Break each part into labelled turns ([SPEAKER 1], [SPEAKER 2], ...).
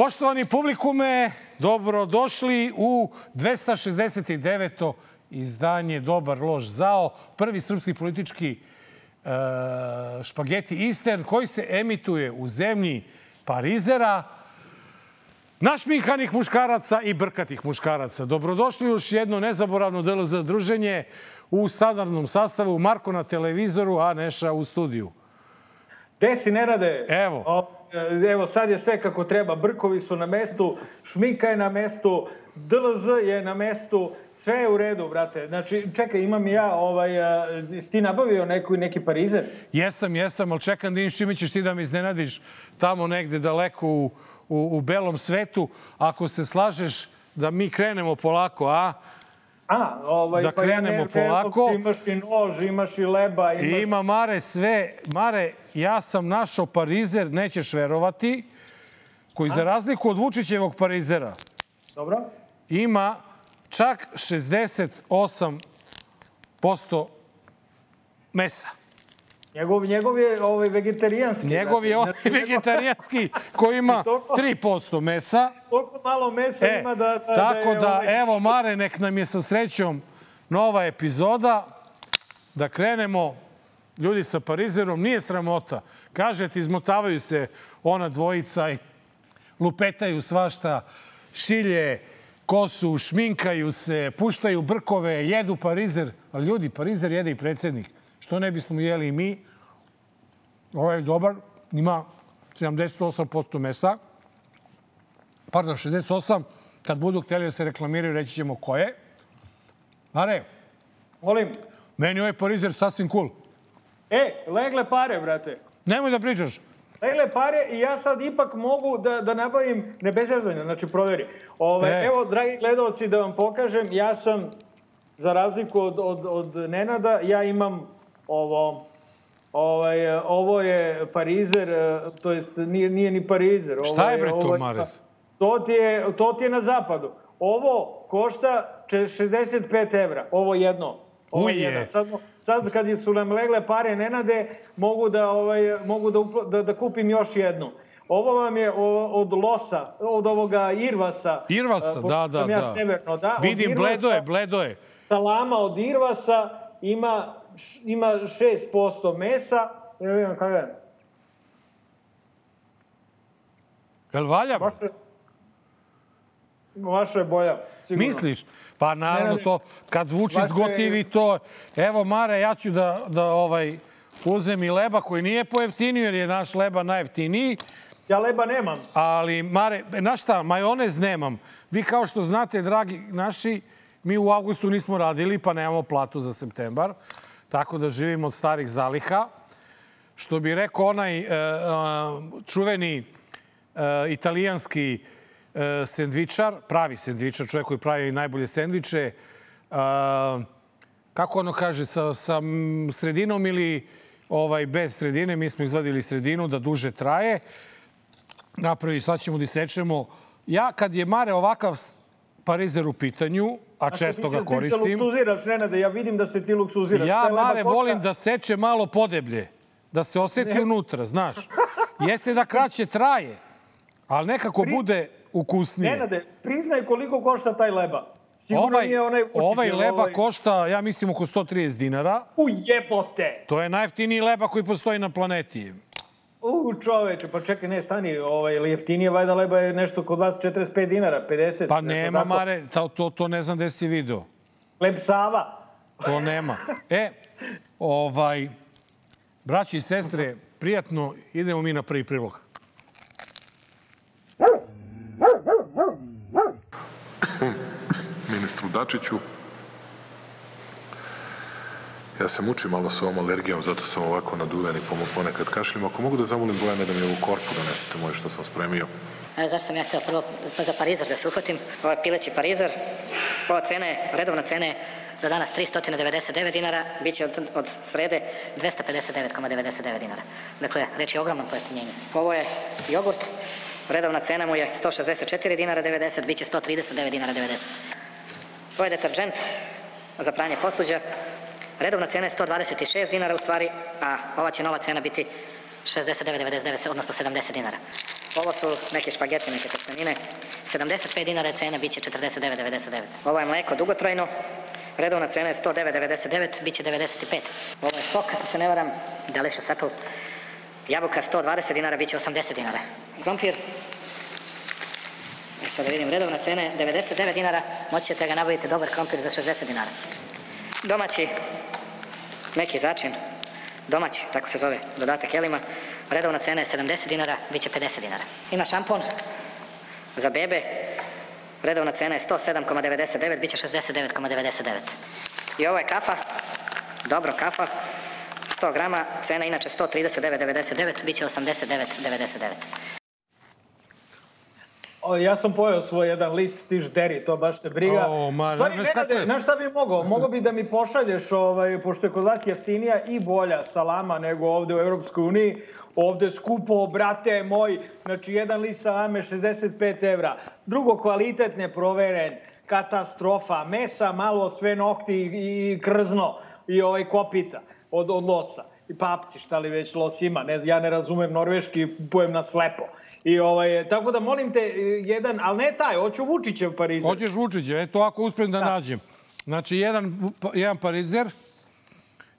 [SPEAKER 1] Poštovani publikume, dobrodošli u 269. izdanje Dobar lož zao, prvi srpski politički e, špageti Eastern koji se emituje u zemlji Parizera, našminkanih muškaraca i brkatih muškaraca. Dobrodošli još jedno nezaboravno delo za druženje u standardnom sastavu Marko na televizoru, a Neša u studiju.
[SPEAKER 2] Gde si, Nenade?
[SPEAKER 1] Evo.
[SPEAKER 2] O, evo, sad je sve kako treba. Brkovi su na mestu, šminka je na mestu, DLZ je na mestu, sve je u redu, brate. Znači, čekaj, imam ja, ovaj, a, si ti nabavio neku, neki parizer?
[SPEAKER 1] Jesam, jesam, ali čekam da im čime ćeš ti da me iznenadiš tamo negde daleko u, u, u belom svetu. Ako se slažeš da mi krenemo polako, a?
[SPEAKER 2] A, ovaj,
[SPEAKER 1] Da
[SPEAKER 2] pa
[SPEAKER 1] krenemo
[SPEAKER 2] ne- ne-
[SPEAKER 1] polako.
[SPEAKER 2] Ti imaš i nož, imaš i leba, imaš...
[SPEAKER 1] I ima Mare sve. Mare, ja sam našao parizer, nećeš verovati, koji za razliku od Vučićevog parizera
[SPEAKER 2] Dobro?
[SPEAKER 1] ima čak 68% mesa.
[SPEAKER 2] Njegov, njegov je ovaj, vegetarijanski.
[SPEAKER 1] Njegov je
[SPEAKER 2] brate.
[SPEAKER 1] onaj
[SPEAKER 2] Znači,
[SPEAKER 1] vegetarijanski koji ima 3% mesa.
[SPEAKER 2] Toliko malo mesa
[SPEAKER 1] E,
[SPEAKER 2] ima da... da
[SPEAKER 1] tako
[SPEAKER 2] je,
[SPEAKER 1] da,
[SPEAKER 2] ovaj,
[SPEAKER 1] evo Mare, nek nam je sa srećom nova epizoda. Da krenemo, ljudi sa Parizerom, nije sramota. Kažete, izmotavaju se ona dvojica i lupetaju svašta, šilje, kosu, šminkaju se, puštaju brkove, jedu Parizer. Ali ljudi, Parizer jede i predsednik. Što ne bismo jeli i mi? Ovo je dobar, ima 78% mesa. Pardon, 68. Kad budu hteli da se reklamiraju, reći ćemo ko je. Mare,
[SPEAKER 2] Molim.
[SPEAKER 1] meni ovaj Parizer sasvim cool.
[SPEAKER 2] E, legle pare, brate.
[SPEAKER 1] Nemoj da pričaš.
[SPEAKER 2] Legle pare i ja sad ipak mogu da, da nabavim, ne bez jezanja, znači proveri. Ove,
[SPEAKER 1] E.
[SPEAKER 2] Evo, dragi gledalci, da vam pokažem, ja sam, za razliku od, od, od Nenada, ja imam ovo, ovaj, ovo je Parizer, eh, to jest nije, nije ni Parizer. ovo
[SPEAKER 1] Šta je bre to,
[SPEAKER 2] ovo
[SPEAKER 1] Mares?
[SPEAKER 2] To ti, je, to ti je na zapadu. Ovo košta če- 65 evra, ovo jedno. Ovo
[SPEAKER 1] Uje.
[SPEAKER 2] jedan. Sad, sad kad su nam legle pare Nenade, mogu da, ovaj, mogu da, da, da kupim još jednu. Ovo vam je od losa, od ovoga Irvasa.
[SPEAKER 1] Irvasa,
[SPEAKER 2] Eh,
[SPEAKER 1] da,
[SPEAKER 2] pošto
[SPEAKER 1] da,
[SPEAKER 2] sam ja
[SPEAKER 1] da.
[SPEAKER 2] Severno, da.
[SPEAKER 1] Vidim,
[SPEAKER 2] Irvasa-
[SPEAKER 1] bledo je, bledo je.
[SPEAKER 2] Salama od Irvasa ima, ima 6% mesa. Evo imam kada je.
[SPEAKER 1] Jel valja? bre?
[SPEAKER 2] Vaša, vaša je boja, sigurno.
[SPEAKER 1] Misliš? Pa naravno to, kad zvuči
[SPEAKER 2] Vaše-
[SPEAKER 1] zgotivi to... Evo, Mare, ja ću da, da ovaj, uzem i leba koji nije pojeftinio, jer je naš leba najjeftiniji.
[SPEAKER 2] Ja leba nemam.
[SPEAKER 1] Ali, Mare, znaš šta, majonez nemam. Vi kao što znate, dragi naši, mi u avgustu nismo radili, pa nemamo platu za septembar. Tako da živimo od starih zaliha. Što bi rekao onaj e, a, čuveni e, italijanski e, sendvičar, pravi sendvičar, čovjek koji pravi najbolje sendviče, kako ono kaže, sa, sa sredinom ili ovaj, bez sredine, mi smo izvadili sredinu da duže traje napravi, sad ćemo da isečemo. Ja, kad je Mare ovakav parizer u pitanju, a često ga
[SPEAKER 2] Ti se
[SPEAKER 1] koristim,
[SPEAKER 2] luksuziraš, Nenade, ja vidim da se ti luksuziraš.
[SPEAKER 1] ja, Mare, volim da seče malo podeblje, da se oseti unutra, znaš. Jeste da kraće traje, ali nekako bude ukusnije.
[SPEAKER 2] Nenade, priznaj koliko košta taj leba. Sigurno
[SPEAKER 1] Ovaj,
[SPEAKER 2] nije onaj...
[SPEAKER 1] ovaj
[SPEAKER 2] Vučićev,
[SPEAKER 1] leba
[SPEAKER 2] ovaj-
[SPEAKER 1] košta, ja mislim, oko 130 dinara.
[SPEAKER 2] U jebote!
[SPEAKER 1] To je najjeftiniji leba koji postoji na planeti.
[SPEAKER 2] U čoveče, pa čekaj, ne, stani, ovaj, ili jeftinije, vajda leba je nešto kod vas 45 dinara, 50.
[SPEAKER 1] Pa nema,
[SPEAKER 2] tako.
[SPEAKER 1] Mare, to, to, to ne znam gde si video.
[SPEAKER 2] Leb Sava.
[SPEAKER 1] To nema. E, ovaj, braći i sestre, prijatno, idemo mi na prvi prilog.
[SPEAKER 3] ministru Dačiću. Ja se mučim malo sa ovom alergijom, zato sam ovako naduven i ponekad kašlim. Ako mogu da zamolim Bojana da mi ovu korpu donesete moju što sam spremio.
[SPEAKER 4] Evo zašto sam ja htio prvo za Parizer da se uhvatim. Ovo je pileći Parizer. Ova cena je, redovna cena je za danas 399 dinara, bit će od, od srede 259,99 dinara. Dakle, reč je o ogromnom pojeftinjenju. Ovo je jogurt, redovna cena mu je 164 dinara 90, bit će 139 dinara 90. Ovo je deterđent za pranje posuđa. Redovna cena je 126 dinara u stvari, a ova će nova cena biti 69,99, odnosno 70 dinara. Ovo su neke špageti, neke testenine. 75 dinara je cena, bit će 49,99. Ovo je mleko dugotrajno. Redovna cena je 109,99, bit će 95. Ovo je sok, ako se ne varam, Delicious Apple. Jabuka 120 dinara, bit će 80 dinara. Krompir, e sad da vidim, redovna cena je 99 dinara, moći ćete ga nabaviti dobar krompir za 60 dinara. Domaći, neki začin, domaći, tako se zove, dodatak jelima, redovna cena je 70 dinara, bit će 50 dinara. Ima šampon za bebe, redovna cena je 107,99, bit će 69,99. I ovo je kafa, dobro kafa, 100 grama, cena inače 139,99, bit će 89,99.
[SPEAKER 2] O, ja sam pojao svoj jedan list tiš deri, to baš te briga.
[SPEAKER 1] O, ma,
[SPEAKER 2] Stvari,
[SPEAKER 1] znaš kako je?
[SPEAKER 2] Znaš šta bi mogao? Mogao bi da mi pošalješ, ovaj, pošto je kod vas jeftinija i bolja salama nego ovde u Europskoj uniji, ovde skupo, brate moj, znači jedan list salame 65 evra, drugo kvalitet neproveren, katastrofa, mesa, malo sve nokti i, i krzno i ovaj kopita od, od losa i papci, šta li već los ima, ne, ja ne razumem norveški, kupujem na slepo. I ovaj, tako da molim te, jedan, ali ne taj, hoću Vučićev Parizer.
[SPEAKER 1] Hoćeš Vučića, eto ako uspem da, nađem. Znači, jedan, jedan parizer,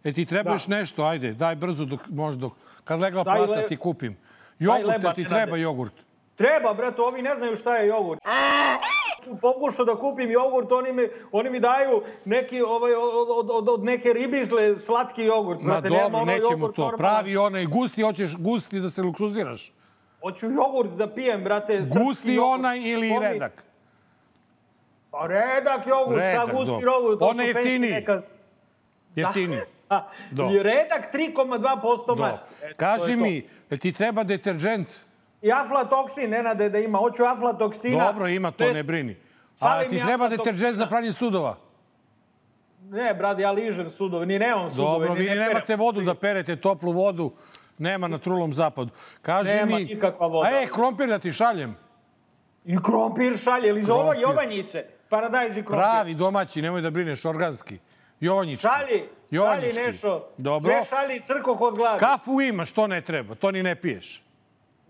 [SPEAKER 1] e ti treba još nešto, ajde, daj brzo dok možda, kad legla
[SPEAKER 2] Daj
[SPEAKER 1] plata
[SPEAKER 2] le-
[SPEAKER 1] ti kupim. Jogurt, ti
[SPEAKER 2] Nenade.
[SPEAKER 1] treba jogurt?
[SPEAKER 2] Treba, brate, ovi ne znaju šta je jogurt. Pokušao da kupim jogurt, oni mi, oni mi daju neki, ovaj, od, od, od, neke ribizle slatki jogurt.
[SPEAKER 1] Ma
[SPEAKER 2] brate, nema
[SPEAKER 1] dobro,
[SPEAKER 2] ono
[SPEAKER 1] nećemo
[SPEAKER 2] jogurt
[SPEAKER 1] to.
[SPEAKER 2] normalan.
[SPEAKER 1] Pravi onaj gusti, hoćeš gusti da se luksuziraš.
[SPEAKER 2] Hoću jogurt da pijem, brate.
[SPEAKER 1] Gusti
[SPEAKER 2] jogurt.
[SPEAKER 1] onaj ili
[SPEAKER 2] Ovi-
[SPEAKER 1] redak?
[SPEAKER 2] Pa redak jogurt,
[SPEAKER 1] Redak,
[SPEAKER 2] šta gusti
[SPEAKER 1] dobro.
[SPEAKER 2] jogurt. to fancy
[SPEAKER 1] jeftiniji.
[SPEAKER 2] neka-
[SPEAKER 1] Jeftiniji. Dobro.
[SPEAKER 2] I redak 3,2%
[SPEAKER 1] Dobro.
[SPEAKER 2] masti. Eto, to
[SPEAKER 1] Kaži
[SPEAKER 2] to.
[SPEAKER 1] mi, jel ti treba deterđent?
[SPEAKER 2] I aflatoksin, Nenade, da ima. Hoću aflatoksina.
[SPEAKER 1] Dobro, ima, to ne brini. A ti treba deterđent za pranje sudova?
[SPEAKER 2] Ne, brad, ja ližem sudove, ni nemam sudove.
[SPEAKER 1] Dobro,
[SPEAKER 2] ni
[SPEAKER 1] vi
[SPEAKER 2] ne
[SPEAKER 1] nemate vodu da perete, toplu vodu. Nema na trulom zapadu. Kaži
[SPEAKER 2] Nema
[SPEAKER 1] mi...
[SPEAKER 2] nikakva voda.
[SPEAKER 1] A e, krompir da ti šaljem.
[SPEAKER 2] I krompir šalje, ili za ovo jovanjice. Paradajz i krompir.
[SPEAKER 1] Pravi, domaći, nemoj da brineš, organski. Jovanjički.
[SPEAKER 2] Šalji, šalji
[SPEAKER 1] Jovanjički.
[SPEAKER 2] nešto.
[SPEAKER 1] Dobro.
[SPEAKER 2] Sve šalji crko kod gladi.
[SPEAKER 1] Kafu imaš, to ne treba, to ni ne piješ.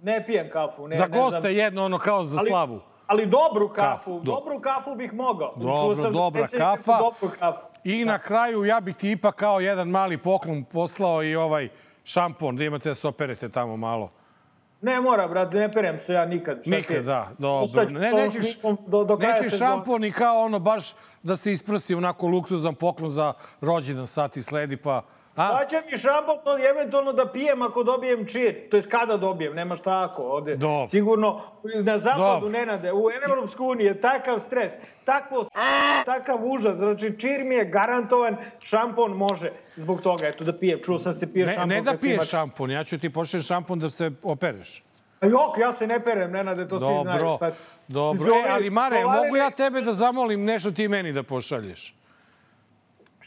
[SPEAKER 2] Ne pijem kafu. Ne,
[SPEAKER 1] za
[SPEAKER 2] ne
[SPEAKER 1] goste
[SPEAKER 2] znam.
[SPEAKER 1] jedno, ono kao za
[SPEAKER 2] Ali-
[SPEAKER 1] slavu.
[SPEAKER 2] Ali dobru kafu,
[SPEAKER 1] Kafu, do-
[SPEAKER 2] dobru kafu bih mogao.
[SPEAKER 1] Dobro, dobra kafa.
[SPEAKER 2] Dobru kafu.
[SPEAKER 1] I na kraju ja bi ti ipak kao jedan mali poklon poslao i ovaj šampon, da imate da se operete tamo malo.
[SPEAKER 2] Ne mora, brate, ne perem se ja nikad. Šta
[SPEAKER 1] Nikad,
[SPEAKER 2] je?
[SPEAKER 1] da, dobro.
[SPEAKER 2] Ostaću
[SPEAKER 1] Ne, nećeš,
[SPEAKER 2] do, do kraja
[SPEAKER 1] nećeš šampon i kao ono baš da se isprsi onako luksuzan poklon za rođendan sati sledi, pa... A?
[SPEAKER 2] Plaća mi šampon, to eventualno da pijem ako dobijem čir. To je kada dobijem, nema šta ako. Ovde.
[SPEAKER 1] Dobro.
[SPEAKER 2] Sigurno, na zapadu,
[SPEAKER 1] Dobro.
[SPEAKER 2] Nenade, u Evropsku uniju je takav stres, takvo, takav užas. Znači, čir mi je garantovan, šampon može zbog toga. Eto, da pijem. Čuo sam se pije
[SPEAKER 1] Ne,
[SPEAKER 2] šampon.
[SPEAKER 1] ne da piješ
[SPEAKER 2] ima-
[SPEAKER 1] šampon, ja ću ti pošljem šampon da se opereš.
[SPEAKER 2] A Jok, ja se ne perem, Nenade, to svi znaju.
[SPEAKER 1] Dobro,
[SPEAKER 2] Pa-
[SPEAKER 1] dobro. E, ali Mare, mogu ja tebe da zamolim nešto ti meni da pošalješ?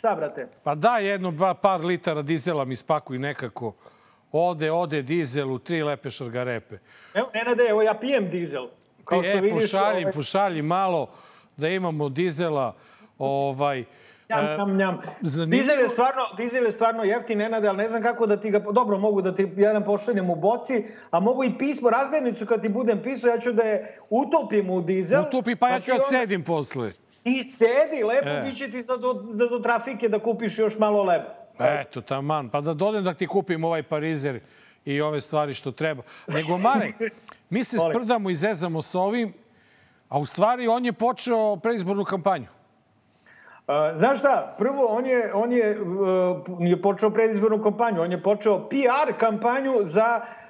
[SPEAKER 2] Šta, brate?
[SPEAKER 1] Pa daj jedno, dva, par litara dizela mi spakuj nekako. Ode, ode dizel u tri lepe šargarepe.
[SPEAKER 2] Evo, Nenade, evo ja pijem dizel. Kao što
[SPEAKER 1] e,
[SPEAKER 2] vidiš,
[SPEAKER 1] pošalji,
[SPEAKER 2] ovaj,
[SPEAKER 1] pošalji malo da imamo dizela. Ovaj,
[SPEAKER 2] Njam,
[SPEAKER 1] e,
[SPEAKER 2] njam, njam.
[SPEAKER 1] zanimljivo-
[SPEAKER 2] Dizel je stvarno, dizel je stvarno jeftin, Nenade, ali ne znam kako da ti ga... Dobro, mogu da ti jedan pošaljem u boci, a mogu i pismo, razdajnicu kad ti budem pisao, ja ću da je utopim u dizel.
[SPEAKER 1] Utupi, pa ja ću ja
[SPEAKER 2] onda
[SPEAKER 1] cedim posle.
[SPEAKER 2] Ti cedi, lepo
[SPEAKER 1] E.
[SPEAKER 2] bit će ti sad do, da do trafike da kupiš još malo leba.
[SPEAKER 1] Eto, taman. Pa da dodem da ti kupim ovaj parizer i ove stvari što treba. Nego, Mare, mi se sprdamo i zezamo sa ovim, a u stvari on je počeo preizbornu kampanju.
[SPEAKER 2] Uh, znaš šta, prvo on je, on je, uh, nije počeo predizbornu kampanju, on je počeo PR kampanju za uh,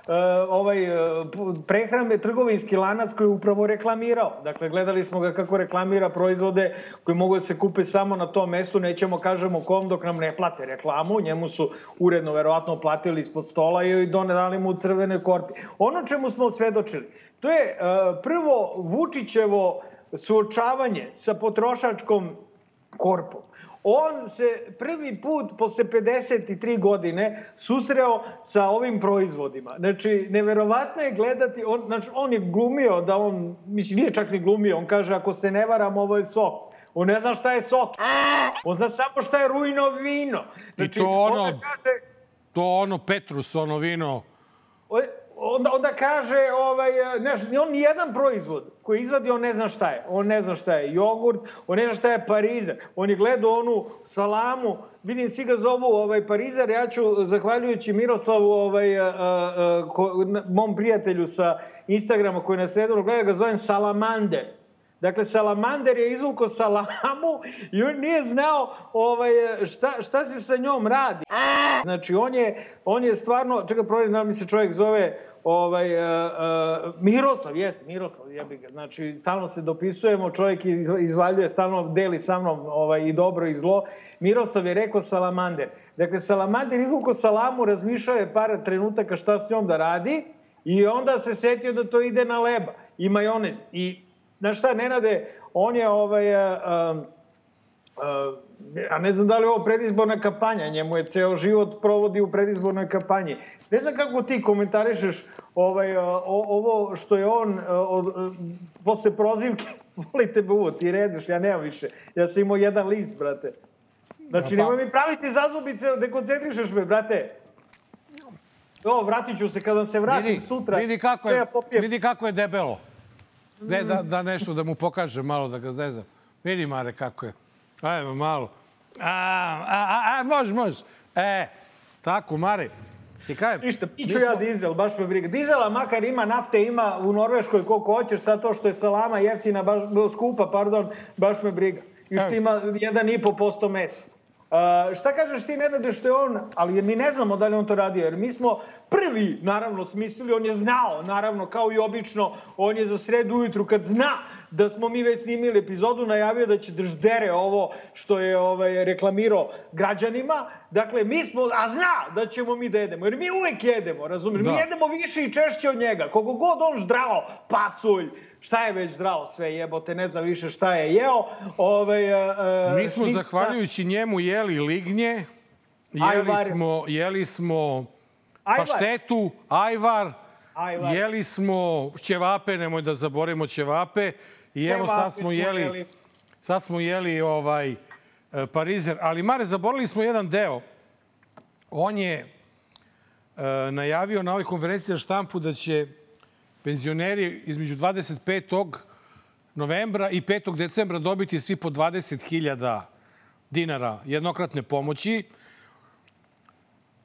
[SPEAKER 2] ovaj uh, prehrame trgovinski lanac koji je upravo reklamirao. Dakle, gledali smo ga kako reklamira proizvode koji mogu da se kupe samo na tom mestu, nećemo kažemo kom dok nam ne plate reklamu, njemu su uredno verovatno platili ispod stola i donedali mu crvene korpi. Ono čemu smo svedočili, to je uh, prvo Vučićevo suočavanje sa potrošačkom korpom. On se prvi put posle 53 godine susreo sa ovim proizvodima. Znači, neverovatno je gledati, on, znači, on je glumio da on, mislim, nije čak ni glumio, on kaže, ako se ne varam, ovo je sok. On ne zna šta je sok. On zna samo šta je rujno vino. Znači,
[SPEAKER 1] to ono-
[SPEAKER 2] kaže,
[SPEAKER 1] To ono Petrus, ono vino,
[SPEAKER 2] O- onda, onda kaže, ovaj, znaš, on ni jedan proizvod koji izvadi, on ne zna šta je. On ne zna šta je jogurt, on ne zna šta je parizer. On je gledao onu salamu, vidim, svi ga zovu ovaj, parizer, ja ću, zahvaljujući Miroslavu, ovaj, a, a, ko, mom prijatelju sa Instagrama koji nas redovno gleda, ga zovem Salamander. Dakle, Salamander je izvukao salamu i on nije znao ovaj, šta, šta se sa njom radi. Znači, on je, on je stvarno, čekaj, provjerim da mi se čovjek zove ovaj, uh, uh, Miroslav, jeste, Miroslav, jebi ga. Znači, stalno se dopisujemo, čovjek iz, izvaljuje, stalno deli sa mnom ovaj, i dobro i zlo. Miroslav je rekao Salamander. Dakle, Salamander izvukao salamu, razmišljao je par trenutaka šta s njom da radi i onda se setio da to ide na leba i majonez. I Znaš šta, Nenade, on je ovaj, a, a, a ne znam da li je ovo predizborna kampanja, njemu je ceo život provodi u predizbornoj kampanji. Ne znam kako ti komentarišeš ovaj, o, ovo što je on od, posle prozivke, volite buvo, ti redeš, ja nemam više. Ja sam imao jedan list, brate. Znači, nemoj mi praviti zazubice, dekoncentrišeš me, brate. O, vratit ću se kada se vratim
[SPEAKER 1] vidi,
[SPEAKER 2] sutra.
[SPEAKER 1] Vidi kako, je, vidi kako je debelo. Ne, da, da nešto, da mu pokaže malo, da ga zezam. Vidi, Mare, kako je. Ajmo malo. A, a, a, a može, može. E, tako, Mare. Ti kajem.
[SPEAKER 2] Ništa, piću ja dizel, baš me briga. Dizela makar ima, nafte ima u Norveškoj koliko hoćeš, sad to što je salama jeftina, baš, skupa, pardon, baš me briga. I što ima 1,5% mesa. Uh, šta kažeš ti, Nenade, što je on, ali mi ne znamo da li on to radio, jer mi smo prvi, naravno, smislili, on je znao, naravno, kao i obično, on je za sredu ujutru kad zna da smo mi već snimili epizodu, najavio da će drždere ovo što je ovaj, reklamirao građanima. Dakle, mi smo, a zna da ćemo mi da jedemo, jer mi uvek jedemo, razumiješ? Da. Mi jedemo više i češće od njega. Koliko god on ždrao, pasulj, šta je već zdravo sve jebote, ne znam više šta je jeo. Ovaj, uh,
[SPEAKER 1] Mi smo, šnica... zahvaljujući njemu, jeli lignje, jeli ajvar. smo, jeli smo ajvar. paštetu, ajvar, ajvar, jeli smo ćevape, nemoj da zaborimo ćevape, i evo sad smo jeli, sad smo jeli ovaj parizer, ali Mare, zaborili smo jedan deo. On je uh, najavio na ovoj konferenciji za štampu da će penzioneri između 25. novembra i 5. decembra dobiti svi po 20.000 dinara jednokratne pomoći.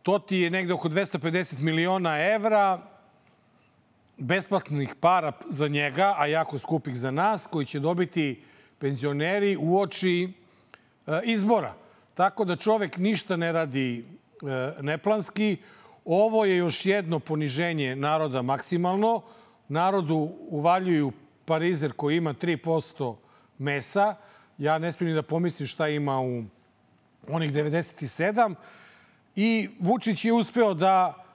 [SPEAKER 1] To ti je negde oko 250 miliona evra besplatnih para za njega, a jako skupih za nas, koji će dobiti penzioneri u oči e, izbora. Tako da čovek ništa ne radi e, neplanski. Ovo je još jedno poniženje naroda maksimalno narodu uvaljuju parizer koji ima 3% mesa. Ja ne smijem da pomislim šta ima u onih 97. I Vučić je uspeo da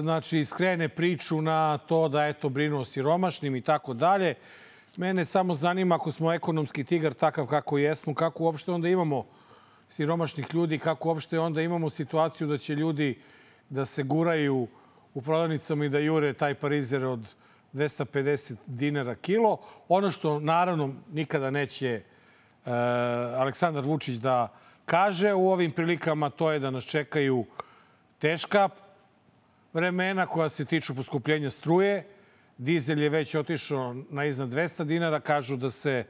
[SPEAKER 1] znači, skrene priču na to da eto brinu o siromašnim i tako dalje. Mene samo zanima ako smo ekonomski tigar takav kako jesmo, kako uopšte onda imamo siromašnih ljudi, kako uopšte onda imamo situaciju da će ljudi da se guraju u prodavnicama i da jure taj parizer od 250 dinara kilo. Ono što naravno nikada neće e, Aleksandar Vučić da kaže u ovim prilikama, to je da nas čekaju teška vremena koja se tiču poskupljenja struje. Dizel je već otišao na iznad 200 dinara. Kažu da se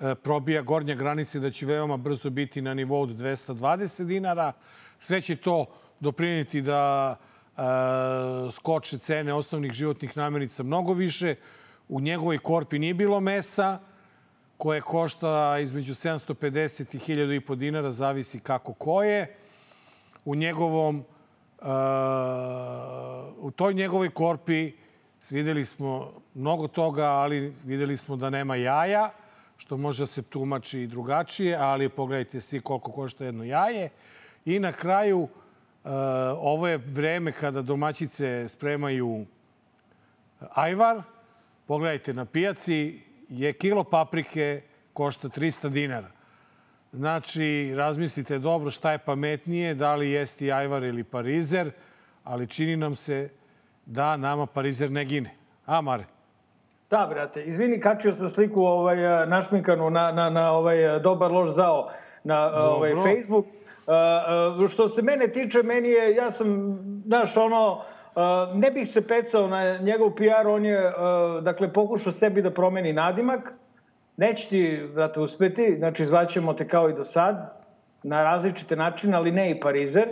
[SPEAKER 1] e, probija gornja granica i da će veoma brzo biti na nivou od 220 dinara. Sve će to dopriniti da skoče cene osnovnih životnih namirnica mnogo više. U njegovoj korpi nije bilo mesa koje košta između 750 i 1000 i po dinara, zavisi kako ko je. U njegovom u toj njegovoj korpi videli smo mnogo toga, ali videli smo da nema jaja, što može da se tumači i drugačije, ali pogledajte svi koliko košta jedno jaje. I na kraju Uh, ovo je vreme kada domaćice spremaju ajvar. Pogledajte, na pijaci je kilo paprike košta 300 dinara. Znači, razmislite dobro šta je pametnije, da li jesti ajvar ili parizer, ali čini nam se da nama parizer ne gine. A, Mare?
[SPEAKER 2] Da, brate. Izvini, kačio sam sliku ovaj, našminkanu na, na, na ovaj dobar loš zao na ovaj, Facebook Uh, uh, što se mene tiče, meni je, ja sam, znaš, ono, ne bih se pecao na njegov PR, on je, dakle, pokušao sebi da promeni nadimak. Neće ti, brate, uspeti, znači, zvaćemo te kao i do sad, na različite načine, ali ne i Parizer.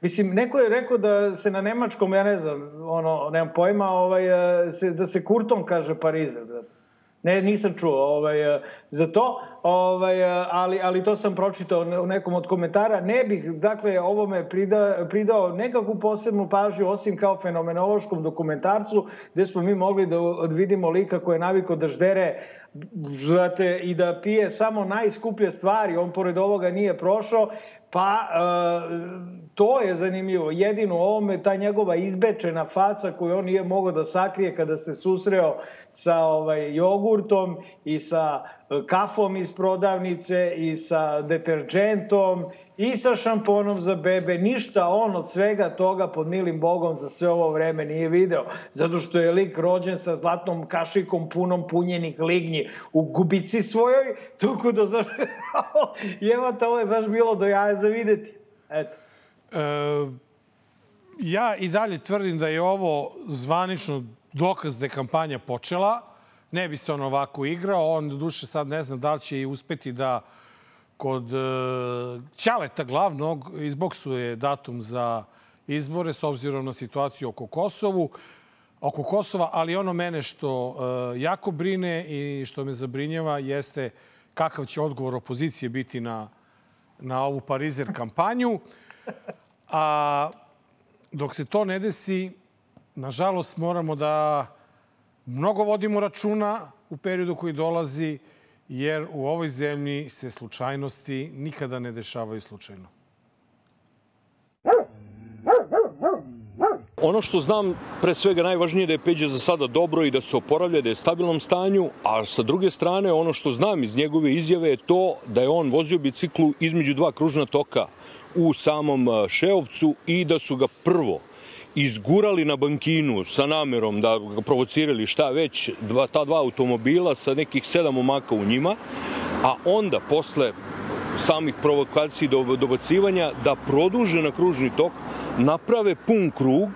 [SPEAKER 2] Mislim, neko je rekao da se na nemačkom, ja ne znam, ono, nemam pojma, ovaj, se, da se kurtom kaže Parizer, brate. Ne, nisam čuo ovaj, eh, za to, ovaj, eh, ali, ali to sam pročitao u nekom od komentara. Ne bih, dakle, ovome prida, pridao nekakvu posebnu pažnju, osim kao fenomenološkom dokumentarcu, gde smo mi mogli da vidimo lika koji je naviko da ždere znate, i da pije samo najskuplje stvari. On pored ovoga nije prošao Pa, e, to je zanimljivo. Jedino ovome, ta njegova izbečena faca koju on nije mogao da sakrije kada se susreo sa ovaj, jogurtom i sa e, kafom iz prodavnice i sa deterđentom i sa šamponom za bebe. Ništa on od svega toga pod milim bogom za sve ovo vreme nije video. Zato što je lik rođen sa zlatnom kašikom punom punjenih lignji u gubici svojoj, tuku da znaš, jevata, ovo je baš bilo do jaja za videti. Eto. E,
[SPEAKER 1] ja i dalje tvrdim da je ovo zvanično dokaz da je kampanja počela. Ne bi se on ovako igrao. On, do duše, sad ne zna da li će i uspeti da kod e, Ćaleta glavnog izboksuje datum za izbore s obzirom na situaciju oko Kosovu oko Kosova, ali ono mene što e, jako brine i što me zabrinjava jeste kakav će odgovor opozicije biti na, na ovu Parizer kampanju. A dok se to ne desi, nažalost, moramo da mnogo vodimo računa u periodu koji dolazi, jer u ovoj zemlji se slučajnosti nikada ne dešavaju slučajno.
[SPEAKER 5] Ono što znam, pre svega najvažnije da je Peđa za sada dobro i da se oporavlja, da je stabilnom stanju, a sa druge strane ono što znam iz njegove izjave je to da je on vozio biciklu između dva kružna toka u samom Šeovcu i da su ga prvo izgurali na bankinu sa namerom da ga provocirali šta već, dva, ta dva automobila sa nekih sedam omaka u njima, a onda posle samih provokacija i dobacivanja da produže na kružni tok, naprave pun krug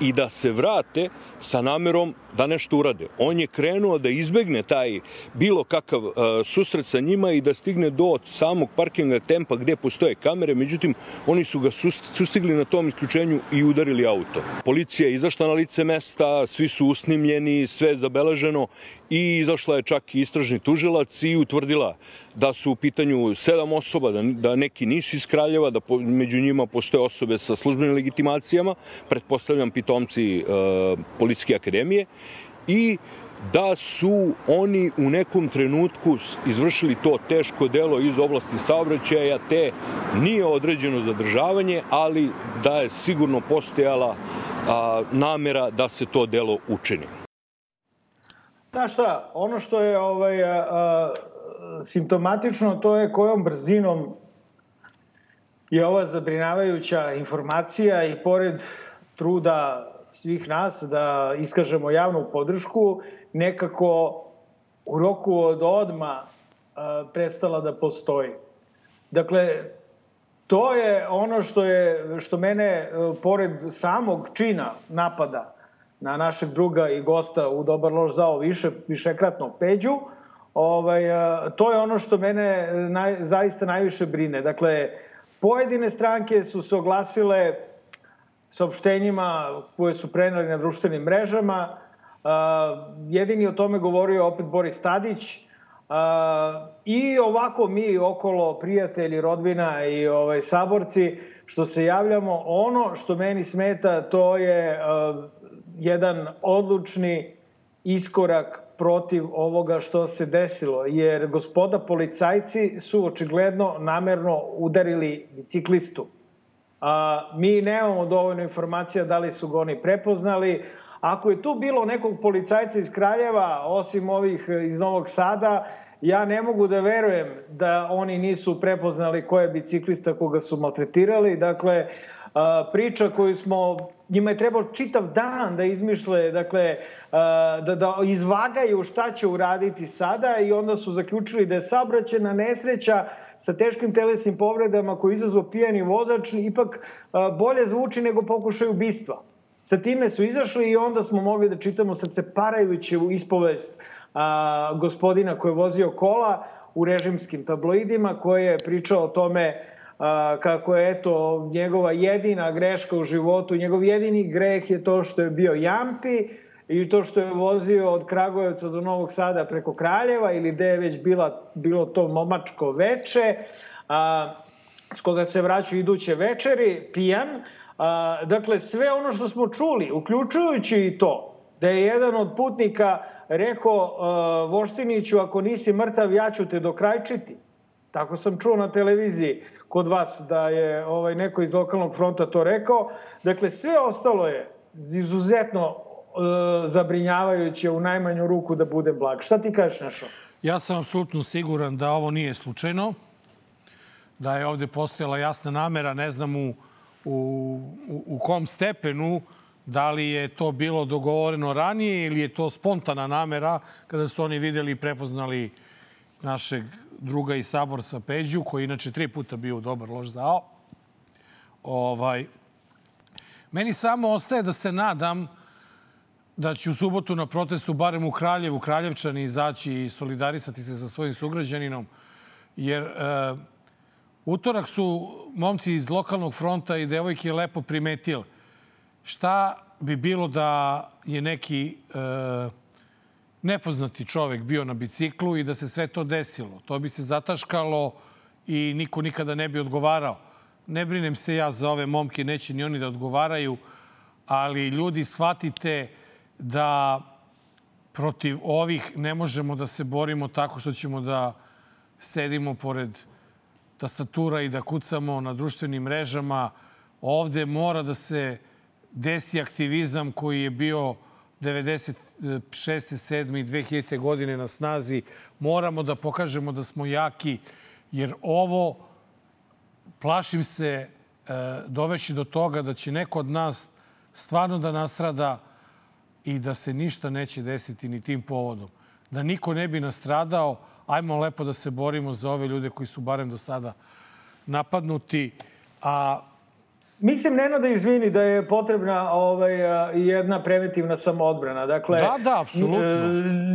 [SPEAKER 5] i da se vrate sa namerom da nešto urade. On je krenuo da izbegne taj bilo kakav uh, susret sa njima i da stigne do samog parkinga tempa gde postoje kamere, međutim oni su ga sustigli na tom isključenju i udarili auto. Policija je izašla na lice mesta, svi su usnimljeni, sve je zabeleženo i izašla je čak i istražni tužilac i utvrdila da su u pitanju sedam osoba, da, da neki nisu iz Kraljeva, da po, među njima postoje osobe sa službenim legitimacijama, pretpostavljam pitomci e, Policijske akademije, i da su oni u nekom trenutku izvršili to teško delo iz oblasti saobraćaja, te nije određeno zadržavanje, ali da je sigurno postojala a, namera da se to delo učini.
[SPEAKER 2] Znaš šta, ono što je ovaj, a, simptomatično, to je kojom brzinom je ova zabrinavajuća informacija i pored truda svih nas da iskažemo javnu podršku, nekako u roku od odma prestala da postoji. Dakle, to je ono što je što mene e, pored samog čina napada na našeg druga i gosta u dobar loš zao više višekratno peđu, ovaj to je ono što mene naj, zaista najviše brine. Dakle, pojedine stranke su se oglasile saopštenjima koje su prenali na društvenim mrežama. Jedini o tome govorio opet Boris Tadić. I ovako mi okolo prijatelji, rodbina i ovaj, saborci što se javljamo, ono što meni smeta to je jedan odlučni iskorak protiv ovoga što se desilo, jer gospoda policajci su očigledno namerno udarili biciklistu. A, mi nemamo dovoljno informacija da li su ga oni prepoznali. Ako je tu bilo nekog policajca iz Kraljeva, osim ovih iz Novog Sada, ja ne mogu da verujem da oni nisu prepoznali ko je biciklista koga su maltretirali. Dakle, priča koju smo, njima je trebao čitav dan da izmišle, dakle, da, da izvagaju šta će uraditi sada i onda su zaključili da je saobraćena nesreća sa teškim telesnim povredama koji izazvao pijani vozač ipak bolje zvuči nego pokušaj ubistva. Sa time su izašli i onda smo mogli da čitamo srceparajuću ispovest a, gospodina koji je vozio kola u režimskim tabloidima, koji je pričao o tome a, kako je eto njegova jedina greška u životu, njegov jedini greh je to što je bio jampi i to što je vozio od Kragujevca do Novog Sada preko Kraljeva ili gde je već bila, bilo to momačko veče, a, s koga se vraćaju iduće večeri, pijan. A, dakle, sve ono što smo čuli, uključujući i to, da je jedan od putnika rekao uh, Voštiniću, ako nisi mrtav, ja ću te dokrajčiti. Tako sam čuo na televiziji kod vas da je ovaj neko iz lokalnog fronta to rekao. Dakle, sve ostalo je izuzetno zabrinjavajuće u najmanju ruku da bude blag. Šta ti kažeš, Našo?
[SPEAKER 1] Ja sam apsolutno siguran da ovo nije slučajno, da je ovde postojala jasna namera, ne znam u, u, u kom stepenu, Da li je to bilo dogovoreno ranije ili je to spontana namera kada su oni videli i prepoznali našeg druga i saborca Peđu, koji inače tri puta bio dobar loš zao. Ovaj, meni samo ostaje da se nadam da će u subotu na protestu, barem u Kraljevu, Kraljevčani izaći i solidarisati se sa svojim sugrađaninom, jer e, utorak su momci iz lokalnog fronta i devojke lepo primetili šta bi bilo da je neki e, nepoznati čovek bio na biciklu i da se sve to desilo. To bi se zataškalo i niko nikada ne bi odgovarao. Ne brinem se ja za ove momke, neće ni oni da odgovaraju, ali ljudi shvatite da protiv ovih ne možemo da se borimo tako što ćemo da sedimo pored tastatura i da kucamo na društvenim mrežama. Ovde mora da se desi aktivizam koji je bio 96. 7. i 2000. godine na snazi. Moramo da pokažemo da smo jaki, jer ovo, plašim se, e, doveći do toga da će neko od nas stvarno da nasrada i da se ništa neće desiti ni tim povodom. Da niko ne bi nastradao, ajmo lepo da se borimo za ove ljude koji su barem do sada napadnuti. A
[SPEAKER 2] Mislim, Neno da izvini da je potrebna ovaj, jedna preventivna samoodbrana. Dakle,
[SPEAKER 1] da, da, apsolutno.